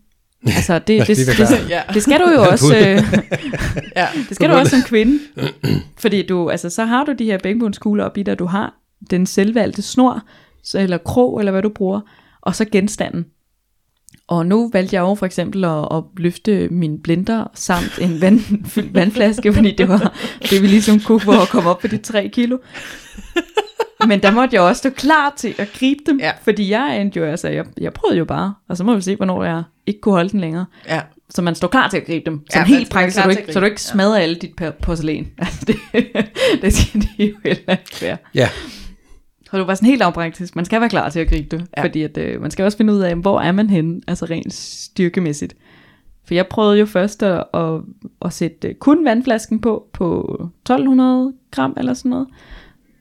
C: Altså, det, det, det, det, det,
A: Ja.
C: det skal du jo også, øh,
A: ja.
C: det skal du også som kvinde. Fordi du, altså, så har du de her bækkenbundskugler op i dig, du har den selvvalgte snor, så- eller krog, eller hvad du bruger, og så genstanden. Og nu valgte jeg jo for eksempel at, at løfte min blender samt en vand, vandflaske, fordi det var det, vi ligesom kunne for at komme op på de tre kilo. Men der måtte jeg også stå klar til at gribe dem,
A: Ja.
C: fordi jeg endte jo, altså, jeg, jeg prøvede jo bare, og så må vi se, hvornår jeg ikke kunne holde den længere.
A: ja.
C: Så man står klar til at gribe dem.
A: Ja,
C: Som
A: man
C: helt praktisk, så du, ikke, så du ikke smadrer alle dit porcelæn. Altså det, det, skal de jo heller ikke være.
B: Ja,
C: Så du var sådan helt lavpraktisk. Man skal være klar til at gribe det.
A: Ja.
C: Ja. Fordi at, øh, man skal også finde ud af, hvor er man henne, altså rent styrkemæssigt. For jeg prøvede jo først at, at, at sætte øh, kun vandflasken på, på 1200 gram eller sådan noget.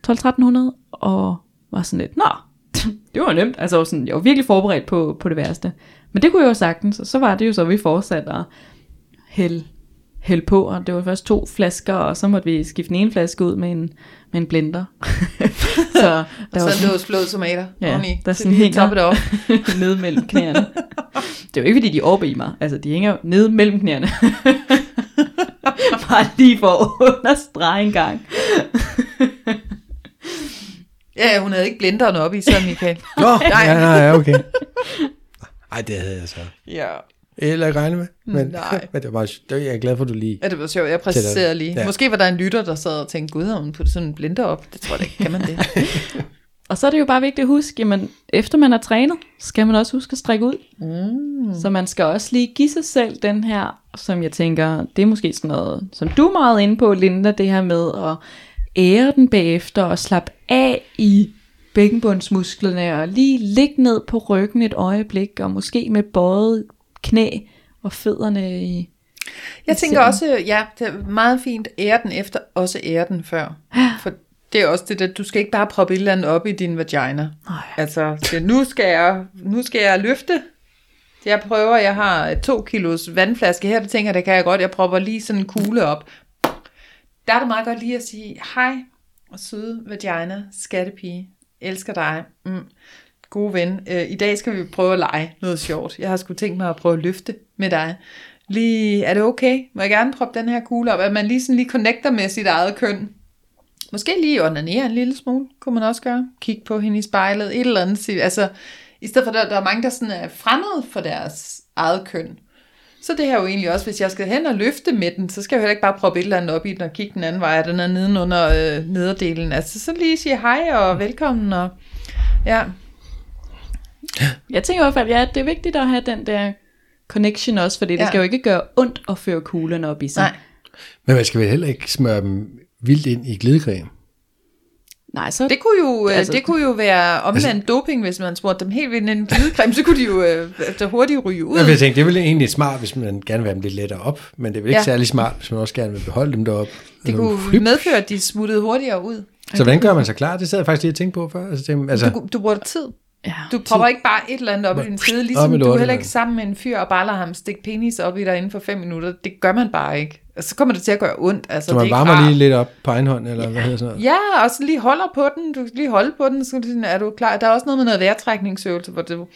C: 12-1300, og var sådan lidt, nå, det var nemt. Altså sådan, jeg var virkelig forberedt på, på det værste. Men det kunne jeg jo sagtens, og så var det jo så, vi fortsatte at hælde, hælde på, og det var først to flasker, og så måtte vi skifte den ene flaske ud med en, med en blender. så der
A: Og
C: var
A: så lås flåede tomater
C: Ja,
A: oveni.
C: der
A: så
C: sådan
A: de
C: hænger-
A: toppe det op.
C: nede mellem knæerne. Det er jo ikke, fordi de er oppe i mig. Altså, de hænger nede mellem knæerne. Bare lige for at understrege en gang.
A: Ja, hun havde ikke blenderen op i, så Michael.
B: Nå, ja, nej, ja, okay. Ej, det havde jeg så
A: ja.
B: Heller ikke regnet med. Men,
A: Nej.
B: men det var, det var, jeg er glad for, at du lige...
A: ja, det var sjovt. Jeg præciserede lige.
B: Ja.
A: Måske var der en lytter, der sad og tænkte, gud, har hun puttet sådan en blender op? Det tror jeg ikke. Kan man det?
C: Og så er det jo bare vigtigt at huske, jamen, efter man har trænet, skal man også huske at strække ud. Mm. Så man skal også lige give sig selv den her, som jeg tænker, det er måske sådan noget, som du er meget inde på, Linda, det her med at ære den bagefter og slappe af i bækkenbundsmusklerne og lige ligge ned på ryggen et øjeblik og måske med bøjet knæ og fødderne i...
A: Jeg tænker også, ja, det er meget fint, ære den efter, også ære den før. For det er også det der, du skal ikke bare proppe et eller andet op i din vagina.
C: Nej.
A: Altså, det, nu, skal jeg, nu skal jeg løfte. Jeg prøver, jeg har to kilos vandflaske her, det tænker det kan jeg godt. Jeg propper lige sådan en kugle op. Der er det meget godt lige at sige, hej, søde vagina, skattepige, elsker dig, mm, gode ven. Øh, I dag skal vi prøve at lege noget sjovt. Jeg har sgu tænkt mig at prøve at løfte med dig. Lige, er det okay? Må jeg gerne proppe den her kugle op? At man lige sådan lige connecter med sit eget køn. Måske lige onanere en lille smule, kunne man også gøre. Kig på hende i spejlet, et eller andet. Altså, i stedet for, der, der er mange, der sådan er fremmede for deres eget køn. Så det her er jo egentlig også, hvis jeg skal hen og løfte med den, så skal jeg jo heller ikke bare proppe et eller andet op i den og kigge den anden vej, at den er nedenunder øh, nederdelen. Altså, så lige sige hej og velkommen. Og, ja,
C: Jeg tænker i hvert fald, ja, det er vigtigt at have den der connection også, fordi det
A: Ja.
C: skal jo ikke gøre ondt at føre kuglerne op i sig.
A: nej.
B: Men man skal vel heller ikke smøre dem vildt ind i glidecreme.
C: Nej, så
A: Det kunne jo, altså,
C: Altså-
A: det kunne jo være omvendt altså, doping, hvis man spurgte dem helt vildt ind i en glidecreme, så kunne de jo øh, efter hurtigt ryge ud.
B: Jeg vil tænke, det er vel egentlig smart, hvis man gerne vil have dem lidt lettere op, men det er vel ikke
A: Ja.
B: særlig smart, hvis man også gerne vil beholde dem deroppe.
A: Det kunne
B: Flyp.
A: medføre, at de smuttede hurtigere ud.
B: Så hvordan gør man sig klar? Det sad jeg faktisk lige og tænkte på før. Altså, det, altså,
A: Du, du bruger tid.
C: Ja.
A: Du propper ikke bare et eller andet op i din side, ligesom du er heller ikke sammen med en fyr og bare lader ham stikke penis op i dig inden for fem minutter. Det gør man bare ikke. Og så kommer det til at gøre ondt. Altså,
B: så
A: det er
B: man
A: ikke
B: varmer lige lidt op på egen hånd, eller hvad hedder sådan noget?
A: Ja, og så lige holder på den. Du skal lige holde på den, så er du klar. Der er også noget med noget vejrtrækningsøvelse, hvor du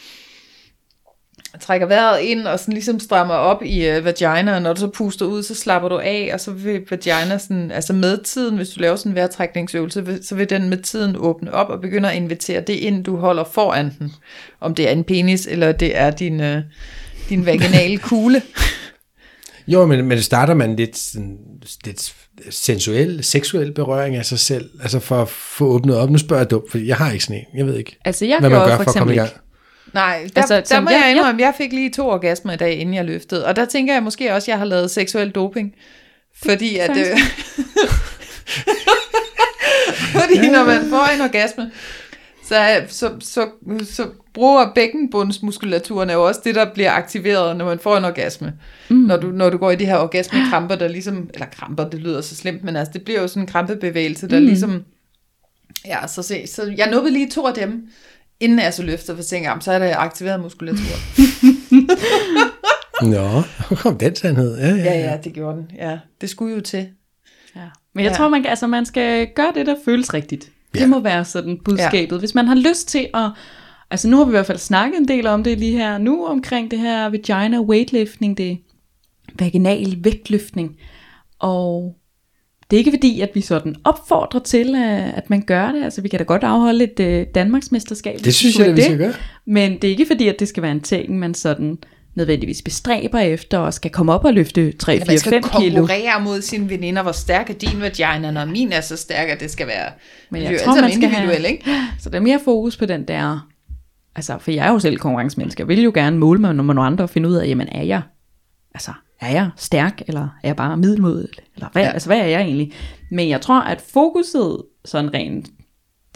A: trækker vejret ind og sådan ligesom strammer op i uh, vagina, og når du så puster ud, så slapper du af, og så vil vagina sådan, altså med tiden, hvis du laver sådan en vejrtrækningsøvelse, vil- så vil den med tiden åbne op og begynde at invitere det ind, du holder foran den. Om det er en penis, eller det er din, uh, din vaginale kugle.
B: Jo, men, men starter man lidt, sådan, lidt sensuel, seksuel berøring af sig selv, altså for at få åbnet op. Nu spørger jeg dumt, for jeg har ikke sådan en. Jeg ved ikke,
C: Altså, jeg
B: hvad man gør
C: for
B: for at komme
C: eksempel
B: i gang.
A: Nej, der,
C: Altså,
A: der
C: som
A: må
C: jeg-
A: jeg, indrømme, jeg fik lige to orgasmer i dag, inden jeg løftede. Og der tænker jeg måske også, at jeg har lavet seksuel doping. Fordi at... Øh, fordi når man får en orgasme, så, er- så, så, så bruger bækkenbundsmuskulaturen er jo også det, der bliver aktiveret, når man får en orgasme. Mm. Når, du, når du går i de her orgasmekramper, der ligesom... Eller kramper, det lyder så slemt, men altså, det bliver jo sådan en krampebevægelse, der mm. ligesom... Ja, så, se, så jeg nåede lige to af dem, inden jeg så løftede, for så tænkte jeg, "Jamen, så er det aktiveret muskulatur.
B: Nå, kom den sandhed? Ja, ja,
A: Ja, ja, det gjorde den. Ja, det skulle jo til.
C: Ja. Men jeg
A: Ja.
C: tror, man, kan, altså, man skal gøre det, der føles rigtigt. Det
B: Ja.
C: må være sådan budskabet. Hvis man har lyst til at... Altså nu har vi i hvert fald snakket en del om det lige her nu, omkring det her vagina weightlifting, det vaginal vægtløftning. Og det er ikke fordi, at vi sådan opfordrer til, at at man gør det. Altså vi kan da godt afholde et øh, Danmarksmesterskab.
B: Det synes jeg,
C: være
B: vi skal gøre.
C: Men det er ikke fordi, at det skal være en ting, man sådan nødvendigvis bestræber efter, og skal komme op og løfte 3,
A: Ja, man
C: 4,
A: skal
C: 5 kilo.
A: konkurrere mod sine veninder, hvor stærk er din vagina, når min er så stærk, at det skal være
C: Men
A: det
C: jeg
A: jo
C: tror,
A: alt
C: man skal have-
A: ikke?
C: Så der er mere fokus på den der, altså for jeg er jo selv konkurrencemenneske, jeg vil jo gerne måle mig med nogle andre og finde ud af, jamen er jeg, altså er jeg stærk, eller er jeg bare middelmodig, eller hvad, ja. Altså hvad er jeg egentlig? Men jeg tror, at fokuset sådan rent,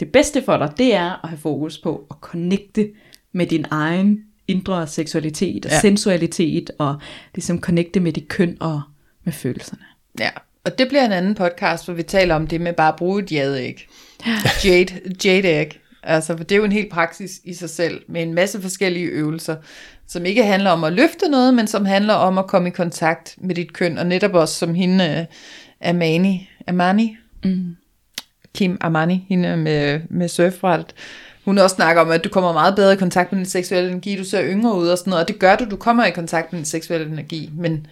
C: det bedste for dig, det er at have fokus på at connecte med din egen indre seksualitet og ja. Sensualitet, og ligesom connecte med dit køn og med følelserne.
A: Ja, og det bliver en anden podcast, hvor vi taler om det med bare at bruge et jadeæg. Jade, jade egg. Altså, for det er jo en helt praksis i sig selv, med en masse forskellige øvelser, som ikke handler om at løfte noget, men som handler om at komme i kontakt med dit køn, og netop også som hende, uh, Amani, Amani,
C: Mm.
A: Kim Amani, hende med, med surfbrættet, hun også snakker om, at du kommer meget bedre i kontakt med din seksuelle energi, du ser yngre ud og sådan noget, og det gør du, du kommer i kontakt med din seksuelle energi, men,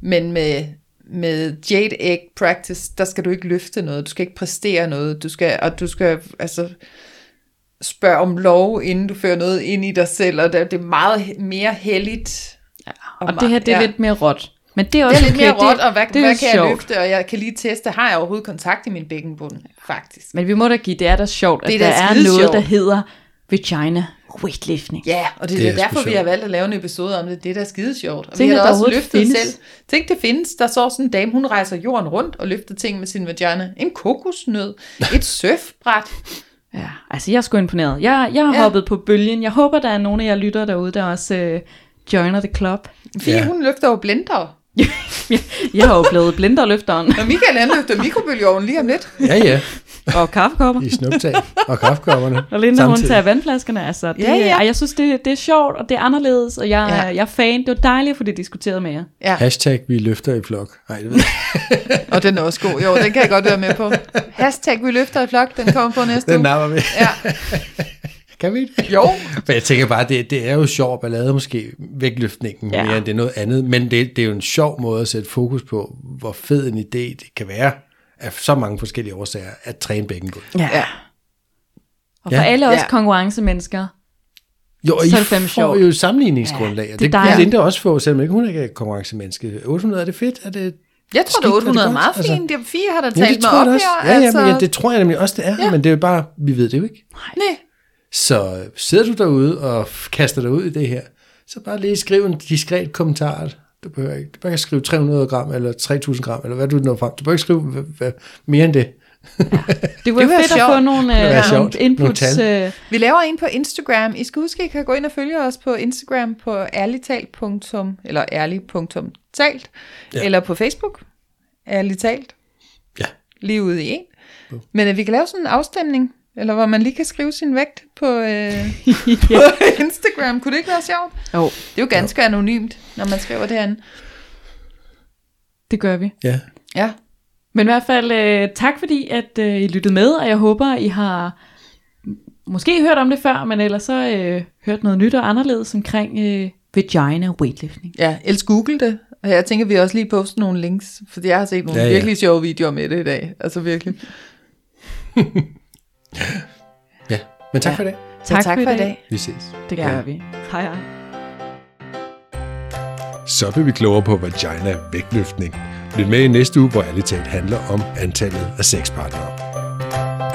A: men med, med Jade Egg Practice, der skal du ikke løfte noget, du skal ikke præstere noget, du skal, og du skal altså spørge om lov, inden du fører noget ind i dig selv, og det, det er meget mere heldigt.
C: Ja, og det her, det er
A: ja.
C: lidt mere råt. Men det er
A: Det
C: også
A: er lidt
C: okay,
A: mere råt, og hvad,
C: det
A: hvad kan jeg
C: sjovt.
A: løfte, og jeg kan lige teste, har jeg overhovedet kontakt i min bækkenbund, faktisk.
C: Men vi må da give, det er da sjovt, at
A: Det er
C: der er noget,
A: sjovt.
C: der hedder vagina weightlifting.
A: Ja, og det,
B: Det
A: det
B: er
A: er derfor, vi har valgt at lave en episode om det. Det er da skide sjovt. Og
C: Tænk,
A: vi
C: at
A: har da også løftet
C: findes.
A: selv. Tænk, det findes. Der så sådan en dame, hun rejser jorden rundt og løfter ting med sin vagina. En kokosnød, et surfbræt.
C: Ja, altså jeg er sgu imponeret. Jeg, jeg har ja. Hoppet på bølgen. Jeg håber, der er nogle af jer lytter derude, der også øh, joiner the club.
A: Fie,
B: Ja.
A: hun løfter jo blender.
C: Jeg har jo blevet blinderløfteren
A: Og Michael, han løfter mikrobølgeovnen lige om lidt.
B: Ja, ja,
C: og kaffekopper.
B: i snuptag og kaffekopperne.
C: Og Linda, hun tager vandflaskerne. Altså, det,
A: Ja, ja.
C: Ej, jeg synes, det, det er sjovt, og det er anderledes, og jeg, ja. Jeg er fan. Det var dejligt at få det diskuteret med jer.
A: Ja,
B: Hashtag, vi løfter i flok. Nej, det ved jeg.
A: og den er også god. Jo, den kan jeg godt være med på. Hashtag, vi løfter i flok, den kommer på næste
B: Den
A: uge.
B: napper vi.
A: Ja.
B: Kan vi det?
A: Jo,
B: Men jeg tænker bare, det, det er jo sjov ballade måske, vægtløftningen,
C: Ja.
B: ja. mere end det er noget andet. Men det, det er jo en sjov måde at sætte fokus på, hvor fed en idé det kan være, af så mange forskellige årsager, at træne bækkenbund.
C: Ja.
A: Ja.
C: Og for
B: Ja.
C: alle os
A: Ja.
C: konkurrencemennesker,
B: Jo, og
C: Så
B: I
C: er det
B: får
C: sjovt.
B: jo sammenligningsgrundlag,
C: Ja, det er
B: det, det kan
C: dejligt.
B: Linda også få, selvom ikke hun ikke er konkurrencemenneske. 800, er det fedt? Er det
A: jeg tror,
B: Skidt,
A: det er
B: er det
A: 800 er
B: godt?
A: meget
B: Altså-
A: fint. Det er fire, har der
B: Ja,
A: talt
B: det
A: mig
B: tror jeg
A: op
B: også.
A: her.
B: Ja, ja,
A: altså,
B: men ja, det tror jeg nemlig også, det er.
A: Ja.
B: Ja. Men det er jo bare, vi ved det jo ikke.
A: nej.
B: Så øh, sidder du derude og kaster dig ud i det her, så bare lige skriv en diskret kommentar. Du behøver ikke, du behøver ikke skrive 300 gram eller 3000 gram, eller hvad du når frem. Du behøver ikke skrive hvad, hvad, mere end det.
C: det var
A: Det kunne være
C: fedt at
A: sjovt.
C: få nogle,
B: Det
C: øh,
B: sjovt.
C: inputs.
B: Nogle
C: Øh,
A: Vi laver en på Instagram. I skal huske, at I kan gå ind og følge os på Instagram på ærligtalt. eller ærlig.talt,
B: Ja.
A: ja. eller på Facebook, ærligtalt,
B: Ja.
A: lige ude i en. Men at vi kan lave sådan en afstemning, eller hvor man lige kan skrive sin vægt på, øh, på Instagram. Kunne det ikke være sjovt?
C: jo,
A: Det er jo ganske anonymt, når man skriver det andet.
C: det gør vi.
B: Ja.
A: Ja,
C: Men i hvert fald øh, tak fordi, at øh, I lyttede med, og jeg håber, I har måske hørt om det før, men ellers så øh, hørt noget nyt og anderledes omkring øh, vagina weightlifting.
A: ja ellers google det. Og jeg tænker, vi også lige poste nogle links, fordi jeg har set nogle
B: ja.
A: ja. virkelig sjove videoer med det i dag. Altså virkelig.
B: Ja, men tak
A: ja.
B: for i
A: dag. Tak, tak for, i dag.
B: Vi ses.
C: Det gør ja. vi. Hej hej.
B: Så blev vi klogere på vagina vægtløftning. Lyt med i næste uge, hvor alle talt handler om antallet af sexpartnere.